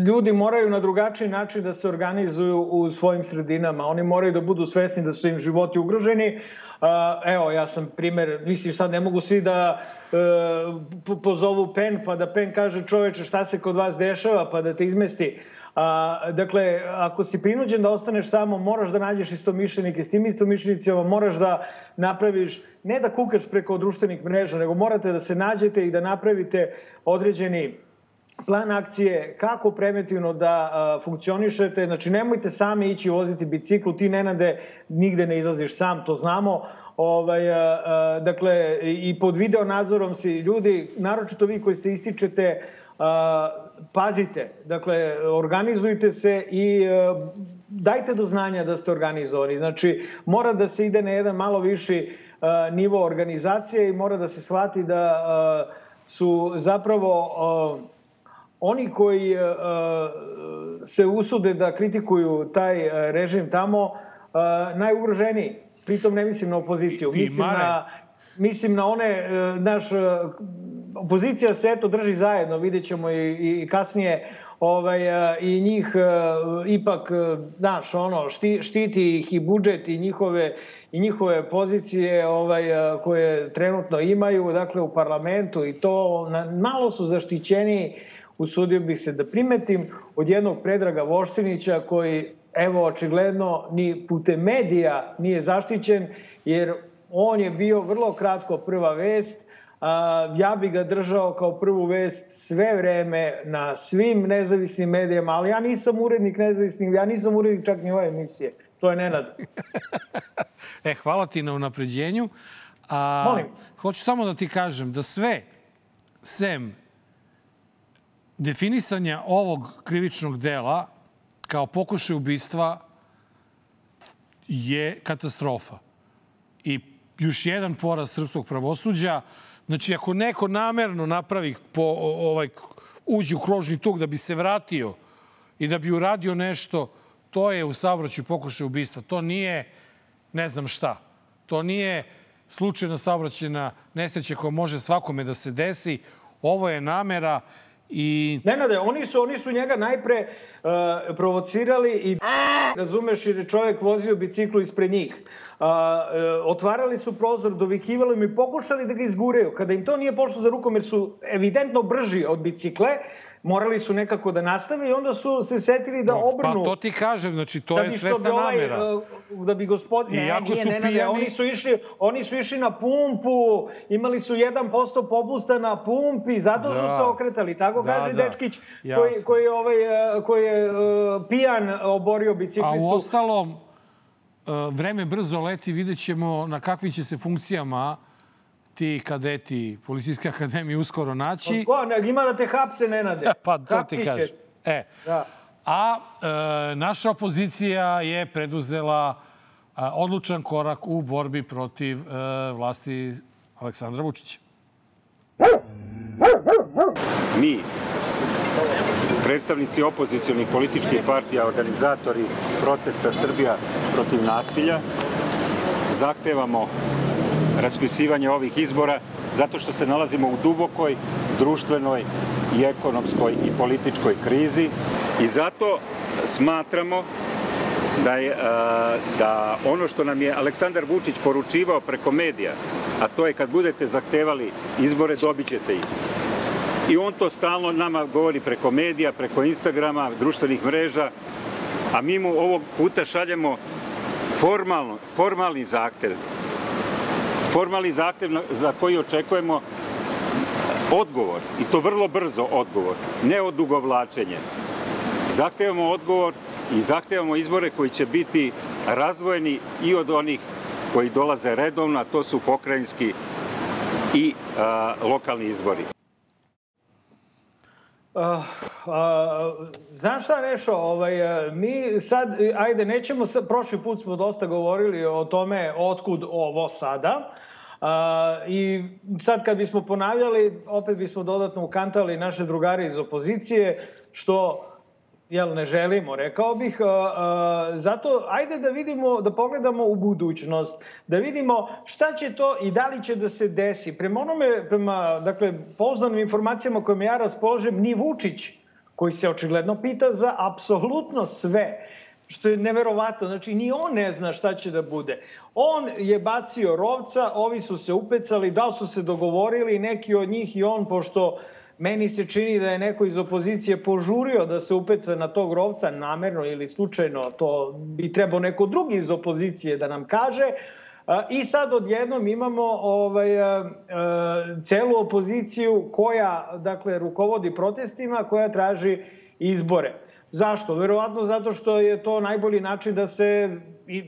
[SPEAKER 2] Ljudi moraju na drugačiji način da se organizuju u svojim sredinama. Oni moraju da budu svesni da su im životi ugroženi. Evo, ja sam primer, mislim sad ne mogu svi da e, pozovu PEN pa da PEN kaže čoveče šta se kod vas dešava pa da te izmesti. A, dakle, ako si prinuđen da ostaneš tamo, moraš da nađeš istomišljenike. S tim istomišljenicima moraš da napraviš, ne da kukaš preko društvenih mreža, nego morate da se nađete i da napravite određeni plan akcije, kako preventivno da a, funkcionišete. Znači, nemojte sami ići voziti biciklu, ti nenade nigde ne izlaziš sam, to znamo. Ovaj, a, a, dakle, i pod video nadzorom si ljudi, naročito vi koji se ističete, a, pazite, dakle, organizujte se i e, dajte do znanja da ste organizovani. Znači, mora da se ide na jedan malo viši e, nivo organizacije i mora da se shvati da e, su zapravo oni koji se usude da kritikuju taj režim tamo najugroženiji. Pritom ne mislim na opoziciju. Mislim na, mislim na one, naš, opozicija se eto drži zajedno, vidjet ćemo i, i kasnije ovaj, i njih ipak, znaš, ono, šti, štiti ih i budžet i njihove, i njihove pozicije ovaj, koje trenutno imaju, dakle, u parlamentu i to na, malo su zaštićeni, usudio bih se da primetim, od jednog Predraga Voštinića koji, evo, očigledno, ni putem medija nije zaštićen, jer on je bio vrlo kratko prva vest, ja bih ga držao kao prvu vest sve vreme na svim nezavisnim medijama, ali ja nisam urednik nezavisnih, ja nisam urednik čak ni ove emisije. To je Nenad.
[SPEAKER 1] e, hvala ti na unapređenju. A,
[SPEAKER 2] Molim.
[SPEAKER 1] Hoću samo da ti kažem da sve, sem definisanja ovog krivičnog dela kao pokušaj ubistva je katastrofa. I još jedan poraz srpskog pravosuđa, Znači, ako neko namerno napravi po, ovaj, uđe u krožni tuk da bi se vratio i da bi uradio nešto, to je u saobraćaju pokušaj ubistva. To nije ne znam šta. To nije slučajna saobraćena nesreća koja može svakome da se desi. Ovo je namera i...
[SPEAKER 2] Nenade, oni su, oni su njega najpre uh, provocirali i razumeš jer je čovjek vozio biciklu ispred njih. Uh, uh, otvarali su prozor, dovikivali mi, pokušali da ga izgureju. Kada im to nije pošlo za rukom jer su evidentno brži od bicikle, morali su nekako da nastave i onda su se setili da obrnu.
[SPEAKER 1] Pa to ti kažem, znači to da je svesna ovaj, namera.
[SPEAKER 2] Da bi gospod... Ne, Iako nije, su ne, pijani... oni su, išli, oni su išli na pumpu, imali su 1% popusta na pumpi, zato da. su se okretali. Tako da, kaže da. Dečkić, Jasne. koji, koji, ovaj, koji je uh, pijan oborio biciklistu.
[SPEAKER 1] A u ostalom, vreme brzo leti, vidjet ćemo na kakvim će se funkcijama ti kadeti Policijske akademije uskoro naći.
[SPEAKER 2] Ko, ne, ima da te hapse, Nenade.
[SPEAKER 1] pa to ti kažeš. E. Da. A e, naša opozicija je preduzela e, odlučan korak u borbi protiv e, vlasti Aleksandra Vučića.
[SPEAKER 6] Mi, predstavnici opozicijalnih političkih partija, organizatori protesta Srbija protiv nasilja, zahtevamo raspisivanje ovih izbora zato što se nalazimo u dubokoj društvenoj i ekonomskoj i političkoj krizi i zato smatramo da, je, da ono što nam je Aleksandar Vučić poručivao preko medija, a to je kad budete zahtevali izbore, dobit ćete ih. I on to stalno nama govori preko medija, preko Instagrama, društvenih mreža, a mi mu ovog puta šaljemo formalno, formalni zahtev formalni zahtev za koji očekujemo odgovor, i to vrlo brzo odgovor, ne odugovlačenje. Zahtevamo odgovor i zahtevamo izbore koji će biti razvojeni i od onih koji dolaze redovno, a to su pokrajinski i a, lokalni izbori.
[SPEAKER 2] Uh, uh, znaš šta Nešo, ovaj, mi sad, ajde, nećemo, sad, prošli put smo dosta govorili o tome otkud ovo sada, Uh, I sad kad bismo ponavljali, opet bismo dodatno ukantali naše drugare iz opozicije, što jel ne želimo, rekao bih. Uh, uh, zato ajde da vidimo, da pogledamo u budućnost, da vidimo šta će to i da li će da se desi. Prema onome, prema, dakle, poznanim informacijama kojima ja raspoložem, ni Vučić, koji se očigledno pita za apsolutno sve, što je neverovatno. Znači, ni on ne zna šta će da bude. On je bacio rovca, ovi su se upecali, da su se dogovorili, neki od njih i on, pošto meni se čini da je neko iz opozicije požurio da se upeca na tog rovca namerno ili slučajno, to bi trebao neko drugi iz opozicije da nam kaže. I sad odjednom imamo ovaj, celu opoziciju koja, dakle, rukovodi protestima, koja traži izbore. Zašto? Verovatno zato što je to najbolji način da se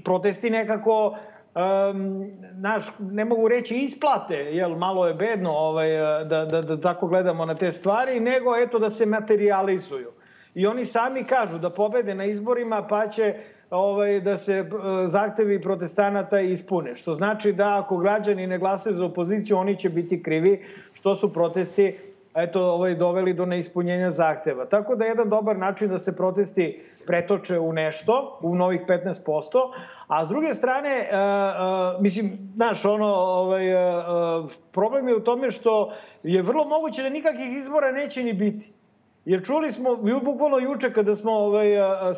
[SPEAKER 2] protesti nekako um, naš, ne mogu reći isplate, jel malo je bedno ovaj, da, da, da tako gledamo na te stvari, nego eto da se materializuju. I oni sami kažu da pobede na izborima pa će ovaj, da se zahtevi protestanata ispune. Što znači da ako građani ne glasaju za opoziciju, oni će biti krivi što su protesti eto, ovaj, doveli do neispunjenja zahteva. Tako da je jedan dobar način da se protesti pretoče u nešto, u novih 15%, a s druge strane, uh, uh, mislim, znaš, ono, ovaj, uh, problem je u tome što je vrlo moguće da nikakvih izbora neće ni biti. Jer čuli smo, bukvalno juče kada smo ovaj,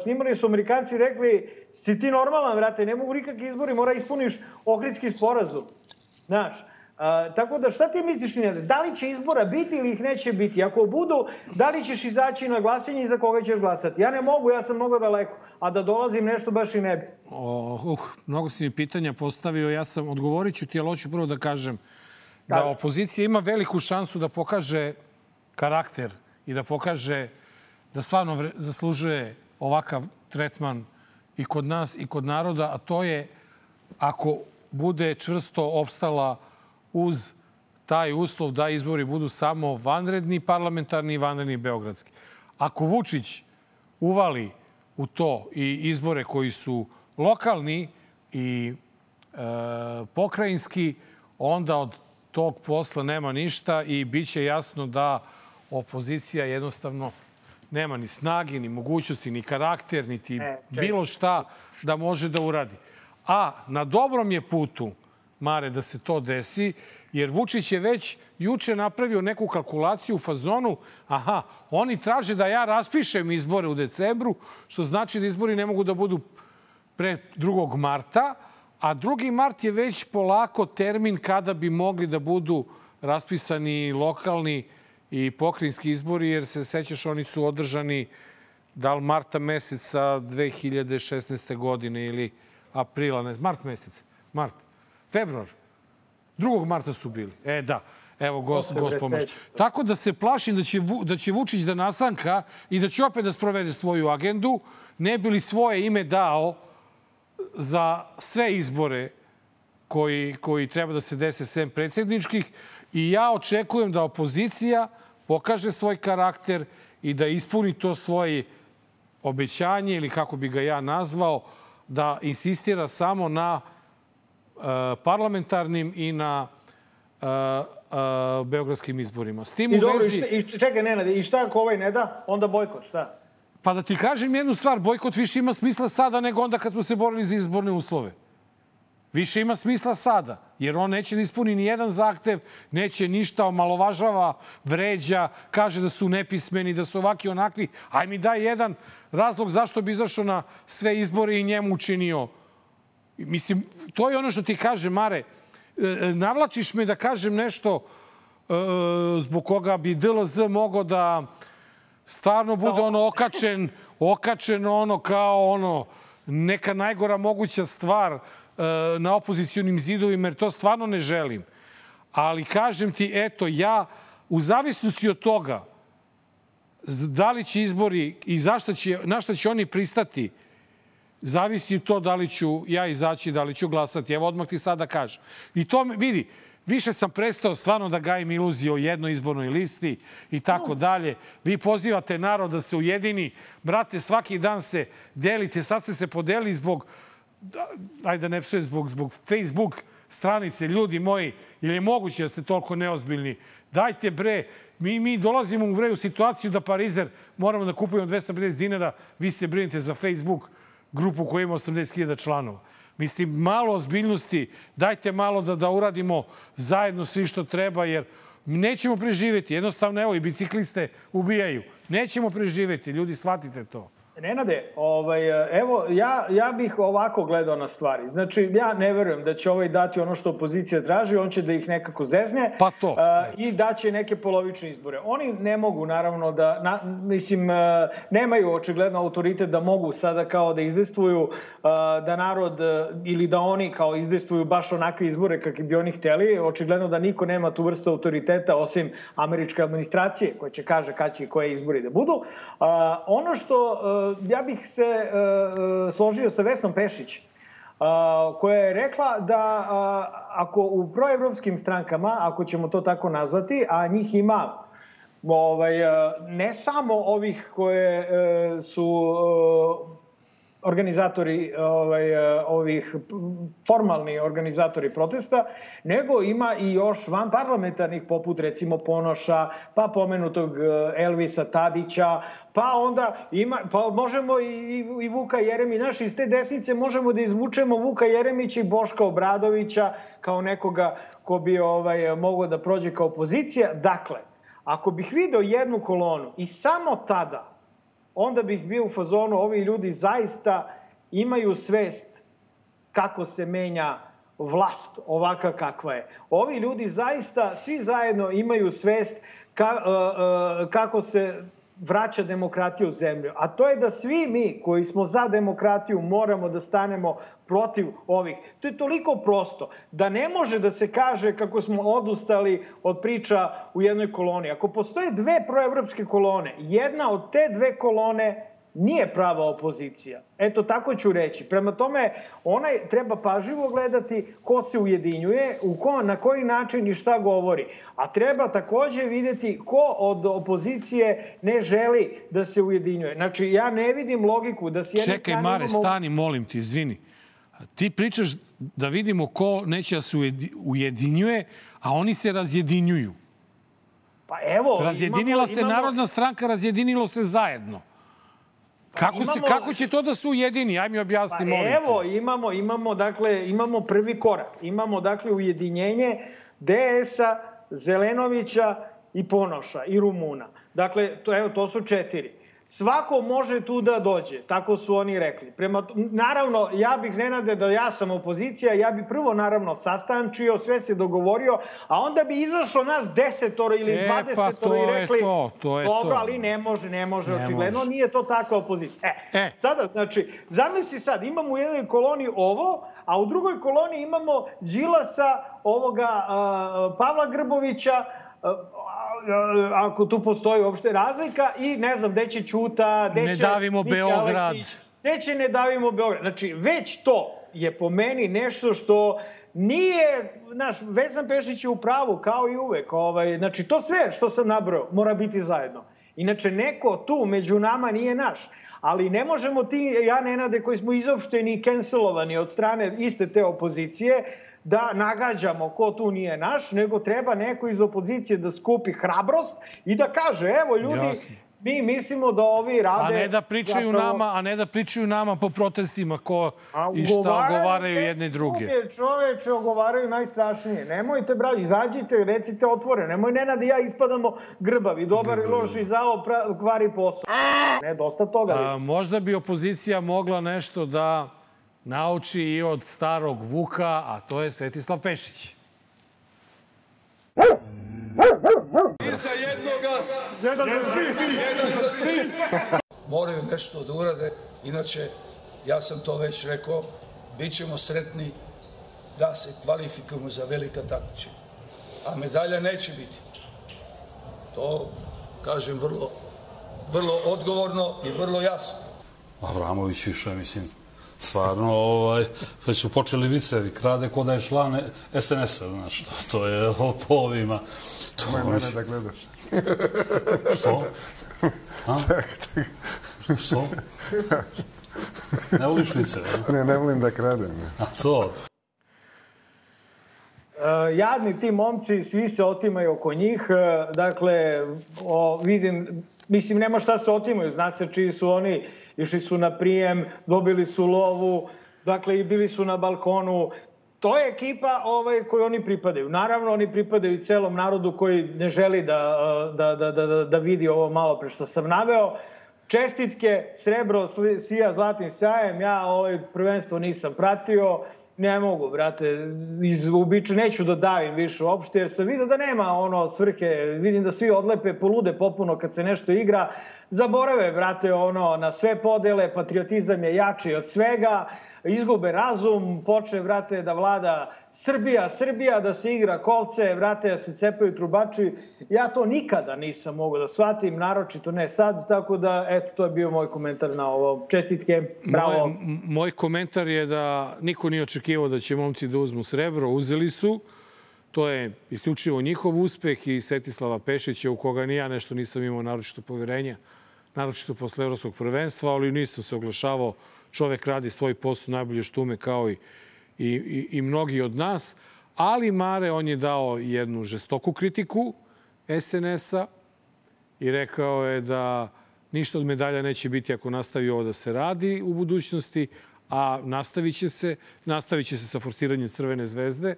[SPEAKER 2] snimali, su Amerikanci rekli, si ti normalan, vrate, ne mogu nikakvi izbori, mora ispuniš Ohridski sporazum. Znaš, A, tako da šta ti misliš, Nenade? Da li će izbora biti ili ih neće biti? Ako budu, da li ćeš izaći na glasanje i za koga ćeš glasati? Ja ne mogu, ja sam mnogo daleko, a da dolazim nešto baš i ne bi.
[SPEAKER 1] Oh, uh, mnogo si mi pitanja postavio, ja sam, odgovorit ću ti, ali hoću prvo da kažem da opozicija ima veliku šansu da pokaže karakter i da pokaže da stvarno zaslužuje ovakav tretman i kod nas i kod naroda, a to je ako bude čvrsto opstala uz taj uslov da izbori budu samo vanredni parlamentarni i vanredni beogradski. Ako Vučić uvali u to i izbore koji su lokalni i e, pokrajinski, onda od tog posla nema ništa i bit će jasno da opozicija jednostavno nema ni snagi, ni mogućnosti, ni karakter, niti e, bilo šta da može da uradi. A na dobrom je putu Mare, da se to desi, jer Vučić je već juče napravio neku kalkulaciju u fazonu, aha, oni traže da ja raspišem izbore u decembru, što znači da izbori ne mogu da budu pre 2. marta, a 2. mart je već polako termin kada bi mogli da budu raspisani lokalni i pokrinjski izbori, jer se sećaš, oni su održani da li marta meseca 2016. godine ili aprila, ne, mart mesec, mart, februar. 2. marta su bili. E, da. Evo, gos, gos pomoć. Tako da se plašim da će, da će Vučić da nasanka i da će opet da sprovede svoju agendu, ne bi li svoje ime dao za sve izbore koji, koji treba da se dese sem predsjedničkih i ja očekujem da opozicija pokaže svoj karakter i da ispuni to svoje obećanje ili kako bi ga ja nazvao, da insistira samo na parlamentarnim i na uh, uh, beogradskim izborima. S tim
[SPEAKER 2] I
[SPEAKER 1] u
[SPEAKER 2] dobro,
[SPEAKER 1] vezi...
[SPEAKER 2] i, šta, i čekaj, Nenade, i šta ako ovaj ne da, onda bojkot, šta?
[SPEAKER 1] Pa da ti kažem jednu stvar, bojkot više ima smisla sada nego onda kad smo se borili za izborne uslove. Više ima smisla sada, jer on neće da ispuni ni jedan zahtev, neće ništa, omalovažava, vređa, kaže da su nepismeni, da su ovaki onakvi. Aj mi daj jedan razlog zašto bi izašao na sve izbore i njemu učinio. Mislim, to je ono što ti kaže, Mare. Navlačiš me da kažem nešto zbog koga bi DLZ mogao da stvarno bude ono okačen, okačen ono kao ono neka najgora moguća stvar na opozicijonim zidovima, jer to stvarno ne želim. Ali kažem ti, eto, ja u zavisnosti od toga da li će izbori i zašto će, na šta će oni pristati, zavisi to da li ću ja izaći, da li ću glasati. Evo, odmah ti sada kažem. I to, vidi, više sam prestao stvarno da gajim iluzije o jednoj izbornoj listi i tako dalje. Vi pozivate narod da se ujedini. Brate, svaki dan se delite. Sad ste se podeli zbog, ajde da ne psujem, zbog, zbog Facebook stranice. Ljudi moji, ili je moguće da ste toliko neozbiljni? Dajte bre, mi, mi dolazimo u vreju situaciju da Parizer moramo da kupujemo 250 dinara, vi se brinite za Facebook grupu koja ima 80.000 članova. Mislim, malo ozbiljnosti, dajte malo da, da uradimo zajedno svi što treba, jer nećemo preživeti. Jednostavno, evo, i bicikliste ubijaju. Nećemo preživeti, ljudi, shvatite to.
[SPEAKER 2] Nenade, ovaj, evo, ja, ja bih ovako gledao na stvari. Znači, ja ne verujem da će ovaj dati ono što opozicija traži, on će da ih nekako zezne
[SPEAKER 1] pa to,
[SPEAKER 2] uh, i daće neke polovične izbore. Oni ne mogu, naravno, da, na, mislim, uh, nemaju očigledno autoritet da mogu sada kao da izdestvuju uh, da narod ili da oni kao izdestvuju baš onakve izbore kakvi bi oni hteli. Očigledno da niko nema tu vrstu autoriteta osim američke administracije koja će kaže kad će i koje izbori da budu. Ono što ja bih se uh, složio sa Vesnom Pešić, uh, koja je rekla da ako u proevropskim strankama, ako ćemo to tako nazvati, a njih ima ovaj, ne samo ovih koje su organizatori ovaj, ovih formalni organizatori protesta, nego ima i još van parlamentarnih poput recimo Ponoša, pa pomenutog Elvisa Tadića, pa onda ima, pa možemo i, i Vuka Jeremića, iz te desnice možemo da izvučemo Vuka Jeremića i Boška Obradovića kao nekoga ko bi ovaj, mogao da prođe kao opozicija. Dakle, ako bih video jednu kolonu i samo tada, onda bih bio u fazonu, ovi ljudi zaista imaju svest kako se menja vlast ovaka kakva je. Ovi ljudi zaista, svi zajedno imaju svest ka, uh, uh, kako se vraća demokratija u zemlju. A to je da svi mi koji smo za demokratiju moramo da stanemo protiv ovih. To je toliko prosto da ne može da se kaže kako smo odustali od priča u jednoj koloni. Ako postoje dve proevropske kolone, jedna od te dve kolone nije prava opozicija. Eto, tako ću reći. Prema tome, onaj treba pažljivo gledati ko se ujedinjuje, u ko, na koji način i šta govori. A treba takođe videti ko od opozicije ne želi da se ujedinjuje. Znači, ja ne vidim logiku da s jedne
[SPEAKER 1] Čekaj, Mare, imamo... stani, molim ti, izvini. Ti pričaš da vidimo ko neće da se ujedinjuje, a oni se razjedinjuju.
[SPEAKER 2] Pa evo...
[SPEAKER 1] Razjedinila imamo, se imamo... Narodna stranka, razjedinilo se zajedno. Kako, se,
[SPEAKER 2] imamo-
[SPEAKER 1] kako će to da se ujedini? Aj mi objasni,
[SPEAKER 2] Pa
[SPEAKER 1] molim te.
[SPEAKER 2] evo, imamo, imamo, dakle, imamo prvi korak. Imamo, dakle, ujedinjenje DS-a, Zelenovića i Ponoša i Rumuna. Dakle, to, evo, to su četiri. Svako može tu da dođe, tako su oni rekli. Prema, naravno, ja bih nenade da ja sam opozicija, ja bi prvo naravno sastančio, sve se dogovorio, a onda bi izašlo nas desetoro ili
[SPEAKER 1] E,
[SPEAKER 2] dvadesetoro
[SPEAKER 1] pa to
[SPEAKER 2] i
[SPEAKER 1] je
[SPEAKER 2] rekli,
[SPEAKER 1] to, to je
[SPEAKER 2] dobro,
[SPEAKER 1] to."
[SPEAKER 2] ali ne može, ne može,
[SPEAKER 1] Ne
[SPEAKER 2] očigledno
[SPEAKER 1] može.
[SPEAKER 2] nije to takva opozicija. E,
[SPEAKER 1] E.
[SPEAKER 2] Sada, znači, zamisli sad, imamo u jednoj koloni ovo, a u drugoj koloni imamo Đilasa, ovoga a, Pavla Grbovića, ako tu postoji uopšte razlika, i ne znam, gde će Ćuta, gde
[SPEAKER 1] Ne
[SPEAKER 2] će...
[SPEAKER 1] davimo
[SPEAKER 2] Miki
[SPEAKER 1] Beograd.
[SPEAKER 2] Aleksić, Gde će ne davimo Beograd. Znači, već to je po meni nešto što nije, znaš, Vezan Pešić je u pravu, kao i uvek. Ovaj, znači, to sve što sam nabrao mora biti zajedno. Inače, neko tu među nama nije naš. Ali ne možemo ti, ja Nenade, koji smo izopšteni i cancelovani od strane iste te opozicije, da nagađamo ko tu nije naš, nego treba neko iz opozicije da skupi hrabrost i da kaže, evo ljudi,
[SPEAKER 1] Jasno.
[SPEAKER 2] mi mislimo da ovi rade...
[SPEAKER 1] A ne da pričaju
[SPEAKER 2] zapravo-
[SPEAKER 1] nama, a ne da pričaju nama po protestima ko
[SPEAKER 2] A
[SPEAKER 1] i šta ogovaraju jedne i druge.
[SPEAKER 2] Čoveče, ogovaraju najstrašnije. Nemojte, brali, izađite, recite otvore. Nemoj Nenad i ja ispadamo grbavi. Dobar i loš i zao pra, kvari posao. Ne, dosta toga.
[SPEAKER 1] A, možda bi opozicija mogla nešto da nauči i od starog Vuka, a to je Svetislav Pešić.
[SPEAKER 7] moraju nešto da urade, inače, ja sam to već rekao, bit ćemo sretni da se kvalifikujemo za velika takmičenja. A medalja neće biti. To kažem vrlo, vrlo odgovorno i vrlo jasno.
[SPEAKER 8] Avramović više, mislim, stvarno, ovaj, već su počeli vicevi, krade ko da je član SNS-a, znaš, to, to je o, po ovima. To,
[SPEAKER 9] Nemoj mene da gledaš.
[SPEAKER 8] Što? A? Što? Ne voliš viceve?
[SPEAKER 9] Ne, ne volim da kradem.
[SPEAKER 8] A to,
[SPEAKER 2] E, jadni ti momci, svi se otimaju oko njih. E, dakle, o, vidim, mislim, nema šta se otimaju. Zna se čiji su oni. Išli su na prijem, dobili su lovu, dakle, i bili su na balkonu. To je ekipa ovaj, koju oni pripadaju. Naravno, oni pripadaju i celom narodu koji ne želi da, da, da, da, da, da vidi ovo malo pre što sam naveo. Čestitke, srebro sija zlatnim sjajem. Ja ovaj prvenstvo nisam pratio. Ne mogu, brate, iz ubiča neću da davim više uopšte, jer sam vidio da nema ono svrhe, vidim da svi odlepe, polude popuno kad se nešto igra, zaborave, brate, ono, na sve podele, patriotizam je jači od svega, izgube razum, počne, brate, da vlada Srbija, Srbija, da se igra kolce, brate, da se cepaju trubači. Ja to nikada nisam mogao da shvatim, naročito ne sad, tako da, eto, to je bio moj komentar na ovo. Čestitke, bravo.
[SPEAKER 1] Moj, moj komentar je da niko nije očekivao da će momci da uzmu srebro. Uzeli su. To je isključivo njihov uspeh i Svetislava Pešića, u koga ni ja nešto nisam imao naročito poverenja, naročito posle evropskog prvenstva, ali nisam se oglašavao. Čovek radi svoj posao najbolje što ume kao i, i, i, i mnogi od nas. Ali Mare, on je dao jednu žestoku kritiku SNS-a i rekao je da ništa od medalja neće biti ako nastavi ovo da se radi u budućnosti, a nastavit će se, nastavit će se sa forciranjem Crvene zvezde,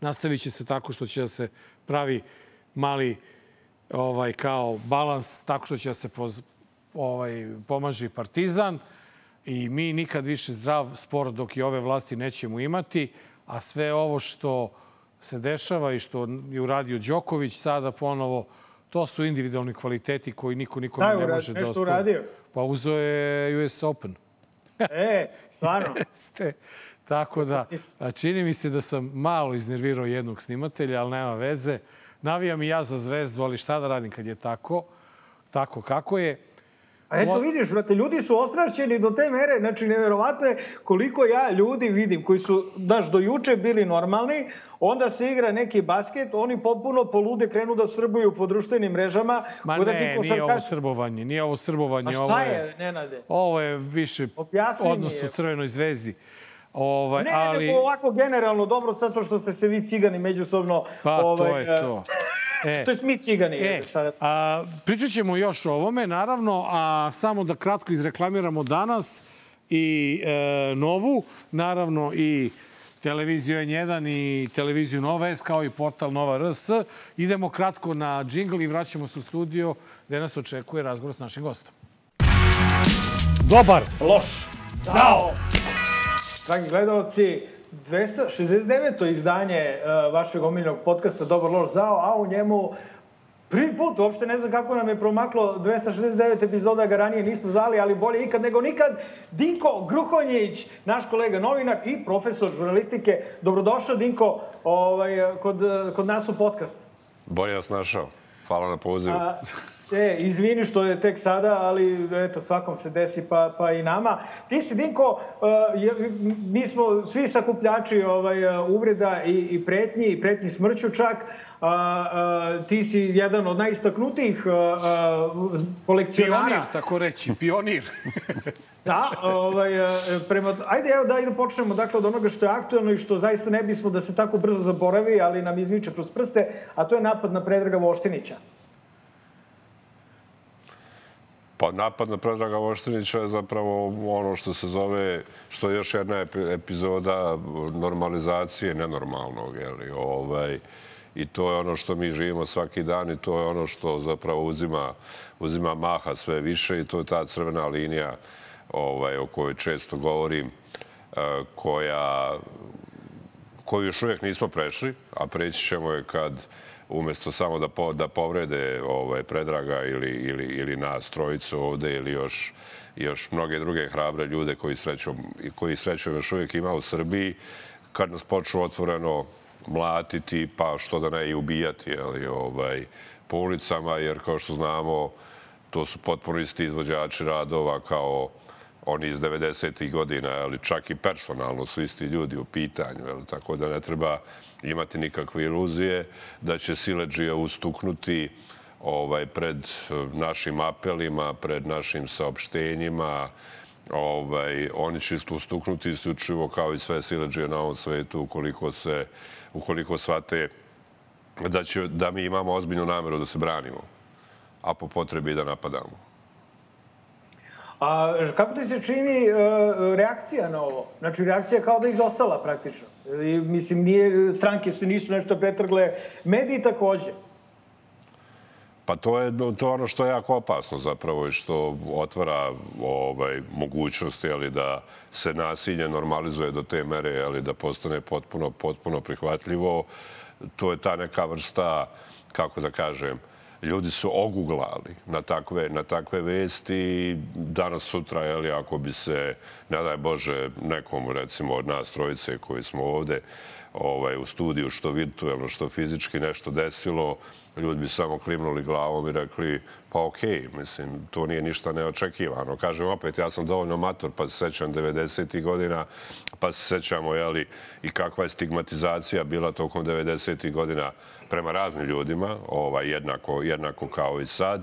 [SPEAKER 1] nastavit će se tako što će da se pravi mali ovaj kao balans tako što će da se poz, ovaj, pomaže i Partizan i mi nikad više zdrav sport dok i ove vlasti nećemo imati, a sve ovo što se dešava i što je uradio Đoković sada ponovo, to su individualni kvaliteti koji niko nikome ne može da
[SPEAKER 2] Nešto
[SPEAKER 1] ospori.
[SPEAKER 2] uradio?
[SPEAKER 1] Pa uzeo je US Open.
[SPEAKER 2] E, stvarno.
[SPEAKER 1] Ste. Tako da, čini mi se da sam malo iznervirao jednog snimatelja, ali nema veze. Navijam i ja za zvezdu, ali šta da radim kad je tako, tako kako je.
[SPEAKER 2] A eto vidiš, brate, ljudi su ostrašćeni do te mere, znači neverovatno je koliko ja ljudi vidim koji su, daš, do juče bili normalni, onda se igra neki basket, oni potpuno polude krenu da srbuju po društvenim mrežama.
[SPEAKER 1] Ma
[SPEAKER 2] da
[SPEAKER 1] ne,
[SPEAKER 2] ti
[SPEAKER 1] nije ovo srbovanje, nije ovo srbovanje.
[SPEAKER 2] A šta
[SPEAKER 1] ovo
[SPEAKER 2] je, Nenade?
[SPEAKER 1] Ovo je više
[SPEAKER 2] Objasni
[SPEAKER 1] odnos
[SPEAKER 2] je.
[SPEAKER 1] u Crvenoj zvezdi. Ovaj,
[SPEAKER 2] Ne,
[SPEAKER 1] ali,
[SPEAKER 2] nego ovako generalno dobro, zato što ste se vi cigani međusobno...
[SPEAKER 1] pa to
[SPEAKER 2] ovaj,
[SPEAKER 1] je
[SPEAKER 2] e,
[SPEAKER 1] to. E,
[SPEAKER 2] to je mi cigani.
[SPEAKER 1] E,
[SPEAKER 2] da...
[SPEAKER 1] a, pričat ćemo još o ovome, naravno, a samo da kratko izreklamiramo danas i e, Novu, naravno i televiziju N1 i televiziju Nova S, kao i portal Nova RS. Idemo kratko na džingl i vraćamo se u studio gde nas očekuje razgovor s našim gostom. Dobar.
[SPEAKER 2] Loš. Zao. Dragi gledalci, 269. izdanje uh, vašeg omiljenog podcasta Dobar loš zao, a u njemu prvi put, uopšte ne znam kako nam je promaklo 269 epizoda, ga ranije nismo zvali, ali bolje ikad nego nikad. Dinko Gruhonjić, naš kolega novinak i profesor žurnalistike. Dobrodošao, Dinko, ovaj, kod, kod nas u podcast.
[SPEAKER 9] Bolje vas našao. Hvala na pozivu. A,
[SPEAKER 2] E, izvini što je tek sada, ali eto, svakom se desi, pa, pa i nama. Ti si, Dinko, uh, mi smo svi sakupljači ovaj, uh, uvreda i, i pretnji, i pretnji smrću čak. A, a, ti si jedan od najistaknutijih kolekcionara.
[SPEAKER 1] Pionir, tako reći, pionir.
[SPEAKER 2] da, ovaj, prema, ajde evo da, da počnemo dakle, od onoga što je aktualno i što zaista ne bismo da se tako brzo zaboravi, ali nam izmiče kroz prste, a to je napad na Predraga Voštinića.
[SPEAKER 9] Pa napad na Predraga Voštinića je zapravo ono što se zove, što je još jedna epizoda normalizacije nenormalnog, jeli, ovaj, i to je ono što mi živimo svaki dan i to je ono što zapravo uzima, uzima maha sve više i to je ta crvena linija ovaj, o kojoj često govorim, koja, koju još uvijek nismo prešli, a preći ćemo je kad umesto samo da, po, da povrede ovaj, Predraga ili, ili, ili nas trojicu ovde ili još, još mnoge druge hrabre ljude koji srećom, koji srećom još uvijek ima u Srbiji, kad nas počnu otvoreno mlatiti, pa što da ne i ubijati jeli, ovaj, po ulicama, jer kao što znamo, to su potpuno isti izvođači radova kao oni iz 90. godina, ali čak i personalno su isti ljudi u pitanju, jel, tako da ne treba imati nikakve iluzije da će Sileđija ustuknuti ovaj, pred eh, našim apelima, pred našim saopštenjima. Ovaj, oni će ustuknuti isključivo kao i sve Sileđije na ovom svetu ukoliko se ukoliko shvate da, će, da mi imamo ozbiljnu nameru da se branimo, a po potrebi da napadamo.
[SPEAKER 2] A kako ti se čini uh, reakcija na ovo? Znači, reakcija kao da izostala praktično. I, mislim, nije, stranke se nisu nešto pretrgle, mediji takođe.
[SPEAKER 9] Pa to je to ono što je jako opasno zapravo i što otvara ovaj, mogućnosti ali, da se nasilje normalizuje do te mere ali, da postane potpuno, potpuno prihvatljivo. To je ta neka vrsta, kako da kažem, ljudi su oguglali na takve, na takve vesti danas, sutra, jeli, ako bi se, ne daj Bože, nekom, recimo, od nas trojice koji smo ovde ovaj, u studiju, što virtuelno, što fizički nešto desilo, ljudi bi samo klimnuli glavom i rekli pa okej, okay, mislim, to nije ništa neočekivano. Kažem opet, ja sam dovoljno mator, pa se sećam 90. godina, pa se sećamo, jeli, i kakva je stigmatizacija bila tokom 90. godina prema raznim ljudima, ovaj, jednako, jednako kao i sad,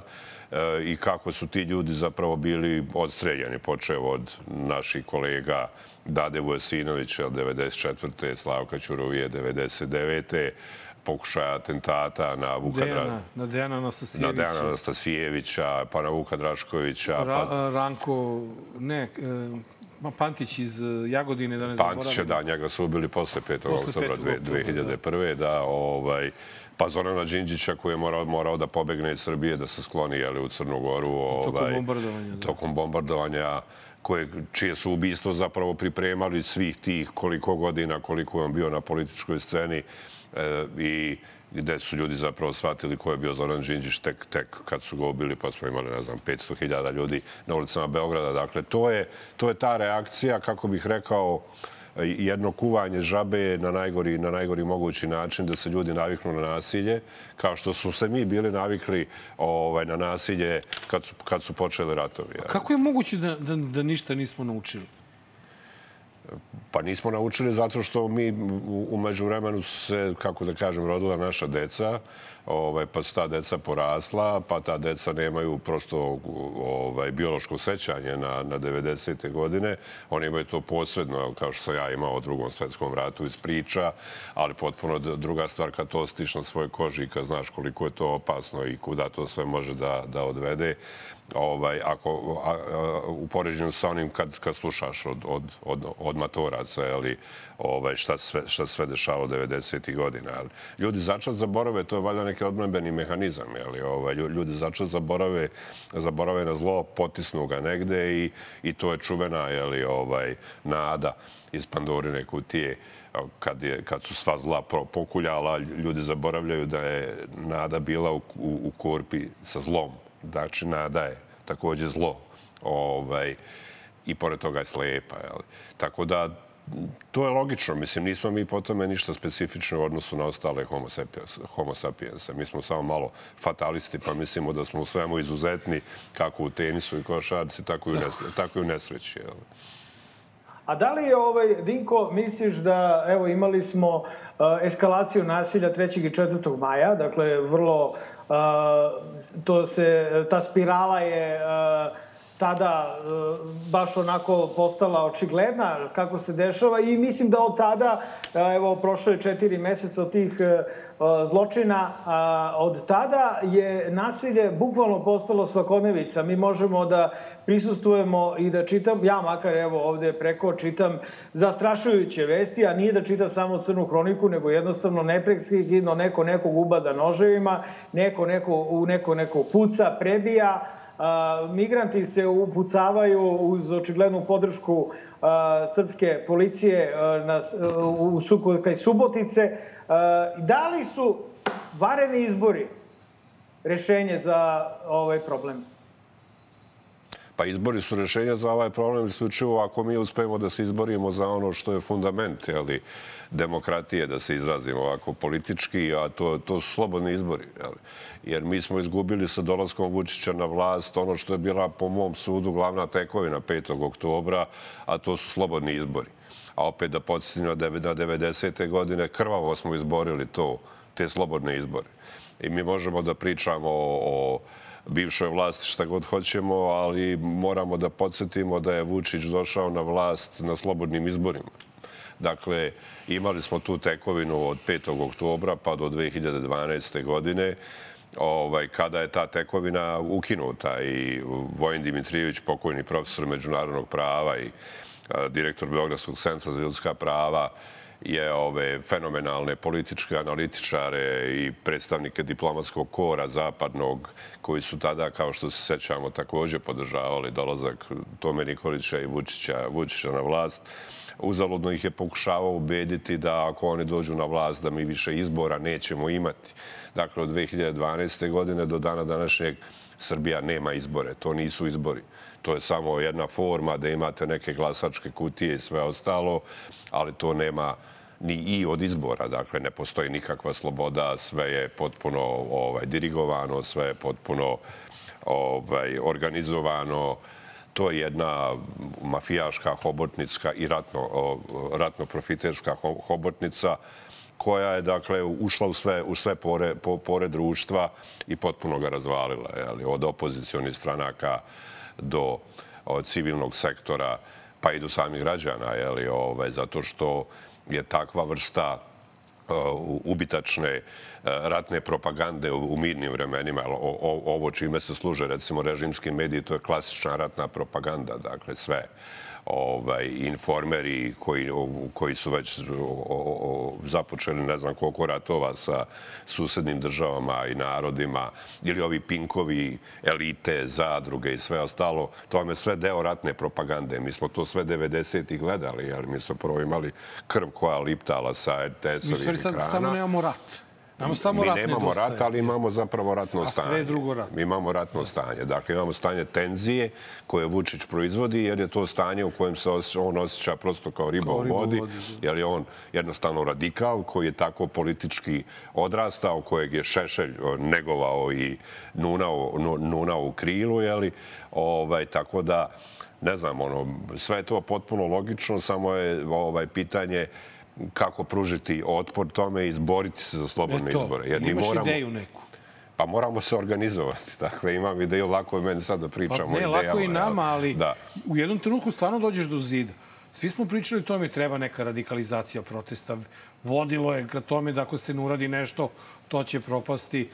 [SPEAKER 9] e, i kako su ti ljudi zapravo bili odstreljeni, počeo od naših kolega Dade Vujasinovića 94. Slavka Ćurovije 99 pokušaja atentata na Vuka
[SPEAKER 1] Dejana, na Dejana Anastasijevića.
[SPEAKER 9] Na Dejana Anastasijevića, pa na Vuka Draškovića.
[SPEAKER 1] Ra,
[SPEAKER 9] pa...
[SPEAKER 1] Ranko, ne, Ma Pantić iz Jagodine, da ne zaboravim.
[SPEAKER 9] Pantića, da, njega su ubili posle 5. oktobra 2001. Da, da ovaj, pa Zorana Đinđića koji je morao, morao da pobegne iz Srbije, da se skloni jeli, u Crnu Goru.
[SPEAKER 1] Ovaj, tokom bombardovanja. Da.
[SPEAKER 9] Tokom bombardovanja koje, čije su ubistvo zapravo pripremali svih tih koliko godina, koliko je on bio na političkoj sceni e, i gde su ljudi zapravo shvatili ko je bio Zoran Đinđić tek, tek kad su ga ubili, pa smo imali, ne znam, 500.000 ljudi na ulicama Beograda. Dakle, to je, to je ta reakcija, kako bih rekao, jedno kuvanje žabe na najgori, na najgori mogući način da se ljudi naviknu na nasilje, kao što su se mi bili navikli ovaj, na nasilje kad su, kad su počeli ratovi.
[SPEAKER 1] Kako je moguće da, da, da ništa nismo naučili?
[SPEAKER 9] Pa nismo naučili zato što mi u- umeđu vremenu se, kako da kažem, rodila naša deca, ovaj, pa su ta deca porasla, pa ta deca nemaju prosto ovaj, biološko sećanje na, na 90. godine. Oni imaju to posredno, kao što sam ja imao o drugom svetskom ratu iz priča, ali potpuno druga stvar kad to ostiš na svojoj koži i kad znaš koliko je to opasno i kuda to sve može da, da odvede ovaj, ako, u poređenju sa onim kad, kad slušaš od, od, od, od matoraca, jeli, ovaj, šta, sve, šta sve dešavalo 90. godina. Jeli. Ljudi začas zaborave, to je valjda neki odbranbeni mehanizam. Jeli, ovaj, lju- ljudi začas zaborave, zaborave na zlo, potisnu ga negde i, i to je čuvena jeli, ovaj, nada iz Pandorine kutije kad, je, kad su sva zla pokuljala, ljudi zaboravljaju da je nada bila u, u, u korpi sa zlom. Znači, nada je takođe zlo. Ovaj, I pored toga je slepa. Jel? Tako da, to je logično. Mislim, nismo mi po tome ništa specifično u odnosu na ostale homo sapiens, homo sapiensa. Mi smo samo malo fatalisti, pa mislimo da smo u svemu izuzetni, kako u tenisu i košarci, tako i u, nes, tako i u nesreći. Jel?
[SPEAKER 2] A da li je, ovaj, Dinko, misliš da, evo, imali smo uh, eskalaciju nasilja 3. i 4. maja, dakle, vrlo, uh, to se, ta spirala je uh, tada uh, baš onako postala očigledna kako se dešava i mislim da od tada, uh, evo, prošlo je četiri meseca od tih uh, zločina, od tada je nasilje bukvalno postalo svakodnevica. Mi možemo da prisustujemo i da čitam, ja makar evo ovde preko čitam zastrašujuće vesti, a nije da čitam samo crnu hroniku, nego jednostavno neprekskidno neko nekog ubada noževima, neko, neko, neko neko puca, prebija, migranti se upucavaju uz očiglednu podršku srpske policije na, u suku, kaj Subotice. Da li su vareni izbori rešenje za ovaj problem?
[SPEAKER 9] Pa izbori su rešenja za ovaj problem isključivo ako mi uspemo da se izborimo za ono što je fundament jeli, demokratije, da se izrazimo ovako politički, a to, to su slobodni izbori. Jeli. Jer mi smo izgubili sa dolaskom Vučića na vlast ono što je bila po mom sudu glavna tekovina 5. oktobra, a to su slobodni izbori. A opet da podsjetim na 90. godine krvavo smo izborili to, te slobodne izbore. I mi možemo da pričamo o, o bivšoj vlasti šta god hoćemo, ali moramo da podsjetimo da je Vučić došao na vlast na slobodnim izborima. Dakle, imali smo tu tekovinu od 5. oktobra pa do 2012. godine, ovaj, kada je ta tekovina ukinuta i Vojin Dimitrijević, pokojni profesor međunarodnog prava i direktor Beogradskog centra za ljudska prava, je ove fenomenalne političke analitičare i predstavnike diplomatskog kora zapadnog koji su tada, kao što se sećamo, takođe podržavali dolazak Tome Nikolića i Vučića, Vučića na vlast. Uzaludno ih je pokušavao ubediti da ako oni dođu na vlast da mi više izbora nećemo imati. Dakle, od 2012. godine do dana današnjeg Srbija nema izbore. To nisu izbori. To je samo jedna forma da imate neke glasačke kutije i sve ostalo, ali to nema ni i od izbora. Dakle, ne postoji nikakva sloboda, sve je potpuno ovaj, dirigovano, sve je potpuno ovaj, organizovano. To je jedna mafijaška, hobotnicka i ratno, o, ratno-profiterska ho- hobotnica koja je dakle ušla u sve, u sve pore, po, pore društva i potpuno ga razvalila. Jeli, od opozicionih stranaka do od civilnog sektora pa i do samih građana, jeli, ovaj, zato što je takva vrsta ubitačne ratne propagande u, mirnim vremenima. Ovo čime se služe, recimo, režimski mediji, to je klasična ratna propaganda, dakle sve ovaj, informeri koji, koji su već započeli ne znam koliko ratova sa susednim državama i narodima, ili ovi pinkovi, elite, zadruge i sve ostalo, to vam je sve deo ratne propagande. Mi smo to sve 90. gledali, jer mi smo prvo imali krv koja liptala sa
[SPEAKER 1] Mi
[SPEAKER 9] RTS-ovih
[SPEAKER 1] stvari sad
[SPEAKER 9] ekrana.
[SPEAKER 1] samo nemamo rat. Nemamo samo
[SPEAKER 9] mi
[SPEAKER 1] rat
[SPEAKER 9] nemamo
[SPEAKER 1] nedostaje.
[SPEAKER 9] rat, ali imamo zapravo ratno
[SPEAKER 1] A sve
[SPEAKER 9] stanje.
[SPEAKER 1] drugo rat.
[SPEAKER 9] Mi imamo ratno stanje. Dakle, imamo stanje tenzije koje Vučić proizvodi, jer je to stanje u kojem se on osjeća prosto kao riba
[SPEAKER 1] Kao
[SPEAKER 9] u vodi,
[SPEAKER 1] vodi,
[SPEAKER 9] jer je on jednostavno radikal koji je tako politički odrastao, kojeg je Šešelj negovao i nunao, nu- nunao u krilu, jeli? Ovaj, tako da ne znam, ono, sve je to potpuno logično, samo je ovaj pitanje kako pružiti otpor tome i izboriti se za slobodne
[SPEAKER 1] E to,
[SPEAKER 9] izbore. Jer
[SPEAKER 1] imaš
[SPEAKER 9] moramo,
[SPEAKER 1] ideju neku.
[SPEAKER 9] Pa moramo se organizovati. Dakle, imam ideju, lako je meni sad da
[SPEAKER 1] Pa
[SPEAKER 9] pričamo o
[SPEAKER 1] ne,
[SPEAKER 9] idejama.
[SPEAKER 1] lako i nama, ali
[SPEAKER 9] Da.
[SPEAKER 1] u jednom trenutku stvarno dođeš do zida. Svi smo pričali o tome, treba neka radikalizacija protesta. Vodilo je ka tome da ako se ne uradi nešto, to će propasti.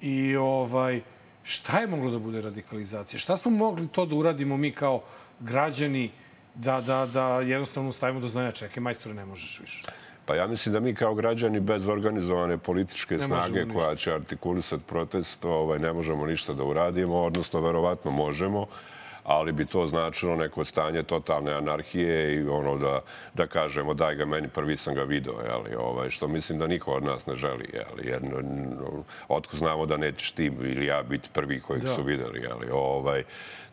[SPEAKER 1] I ovaj, šta je moglo da bude radikalizacija? Šta smo mogli to da uradimo mi kao građani da, da, da jednostavno stavimo do znanja, čekaj, majstore, ne možeš više.
[SPEAKER 9] Pa ja mislim da mi kao građani bez organizovane političke
[SPEAKER 1] Ne
[SPEAKER 9] snage koja će artikulisati protest, ovaj, ne možemo ništa da uradimo, odnosno verovatno možemo, ali bi to značilo neko stanje totalne anarhije i ono da, da kažemo daj ga meni, prvi sam ga video, jeli, ovaj, što mislim da niko od nas ne želi, jeli, jer otko znamo da nećeš ti ili ja biti prvi kojeg
[SPEAKER 1] Da.
[SPEAKER 9] su videli, jeli, ovaj,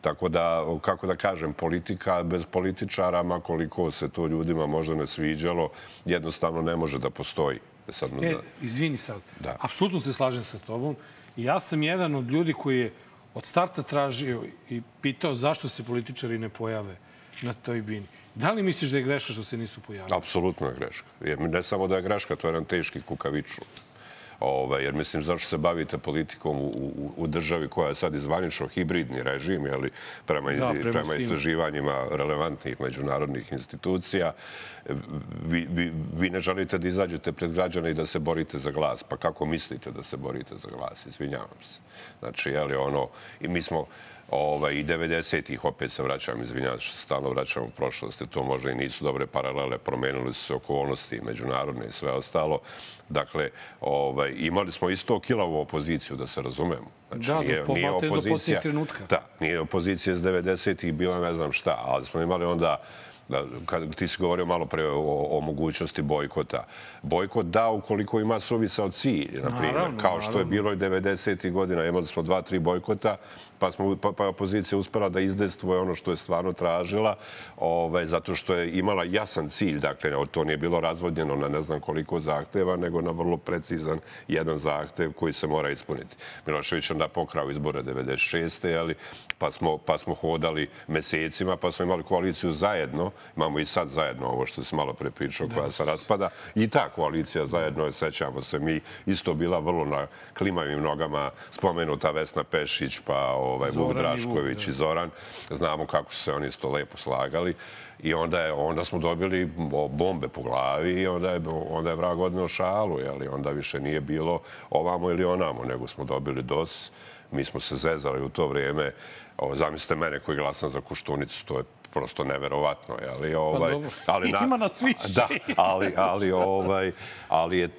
[SPEAKER 9] Tako da, kako da kažem, politika bez političara, ma koliko se to ljudima možda ne sviđalo, jednostavno ne može da postoji. Sad,
[SPEAKER 1] E,
[SPEAKER 9] da,
[SPEAKER 1] izvini sad.
[SPEAKER 9] Da.
[SPEAKER 1] Apsolutno se slažem sa tobom. Ja sam jedan od ljudi koji je od starta tražio i pitao zašto se političari ne pojave na toj bini. Da li misliš da je greška što se nisu pojavili?
[SPEAKER 9] apsolutno je greška. Ne samo da je greška, to je jedan teški kukavičluk. Ovaj, jer mislim, zašto se bavite politikom u, u, u državi koja je sad izvanično hibridni režim, jeli, prema,
[SPEAKER 1] Da, prema
[SPEAKER 9] prema, istraživanjima relevantnih međunarodnih institucija, vi, vi, vi ne želite da izađete pred građane i da se borite za glas. Pa kako mislite da se borite za glas? Izvinjavam se. Znači, jeli, ono, i mi smo, ovaj, i 90-ih, opet se vraćam, izvinjavam što stalno vraćam u prošlosti, to možda i nisu dobre paralele, promenili su se okolnosti međunarodne i sve ostalo. Dakle, ovaj, imali smo isto kilavu opoziciju, da se razumemo. Znači,
[SPEAKER 1] Da, do- po- maltene do trenutka.
[SPEAKER 9] Da, nije opozicija iz 90-ih bila ne znam šta, ali smo imali onda da, kad ti si govorio malo pre o, o mogućnosti bojkota. Bojkot da ukoliko ima suvisao cilj, na primjer, kao što je bilo i 90. godina. Imali smo dva, tri bojkota, pa, smo, pa, pa opozicija uspela da izdejstvuje ono što je stvarno tražila, ovaj, zato što je imala jasan cilj. Dakle, to nije bilo razvodnjeno na ne znam koliko zahteva, nego na vrlo precizan jedan zahtev koji se mora ispuniti. Milošević onda pokrao izbore 96. Ali, pa, smo, pa smo hodali mesecima, pa smo imali koaliciju zajedno. Imamo i sad zajedno ovo što se malo pre pričao, koja se raspada. I ta koalicija zajedno, je, sećamo se, mi isto bila vrlo na klimavim nogama, spomenuta Vesna Pešić, pa ovaj, Vuk
[SPEAKER 1] Zoran i Vuk,
[SPEAKER 9] Drašković
[SPEAKER 1] da.
[SPEAKER 9] i Zoran. Znamo kako su se oni isto lepo slagali. I onda, je, onda smo dobili bo- bombe po glavi i onda je, onda je vrag odneo šalu. Jeli? Onda više nije bilo ovamo ili onamo, nego smo dobili DOS. Mi smo se zezali u to vrijeme. O, zamislite mene koji glasam za Koštunicu, to je prosto neverovatno, jeli? Ovaj,
[SPEAKER 1] dobro. Ima nas više.
[SPEAKER 9] Da, ali, ali, ovaj, ali je,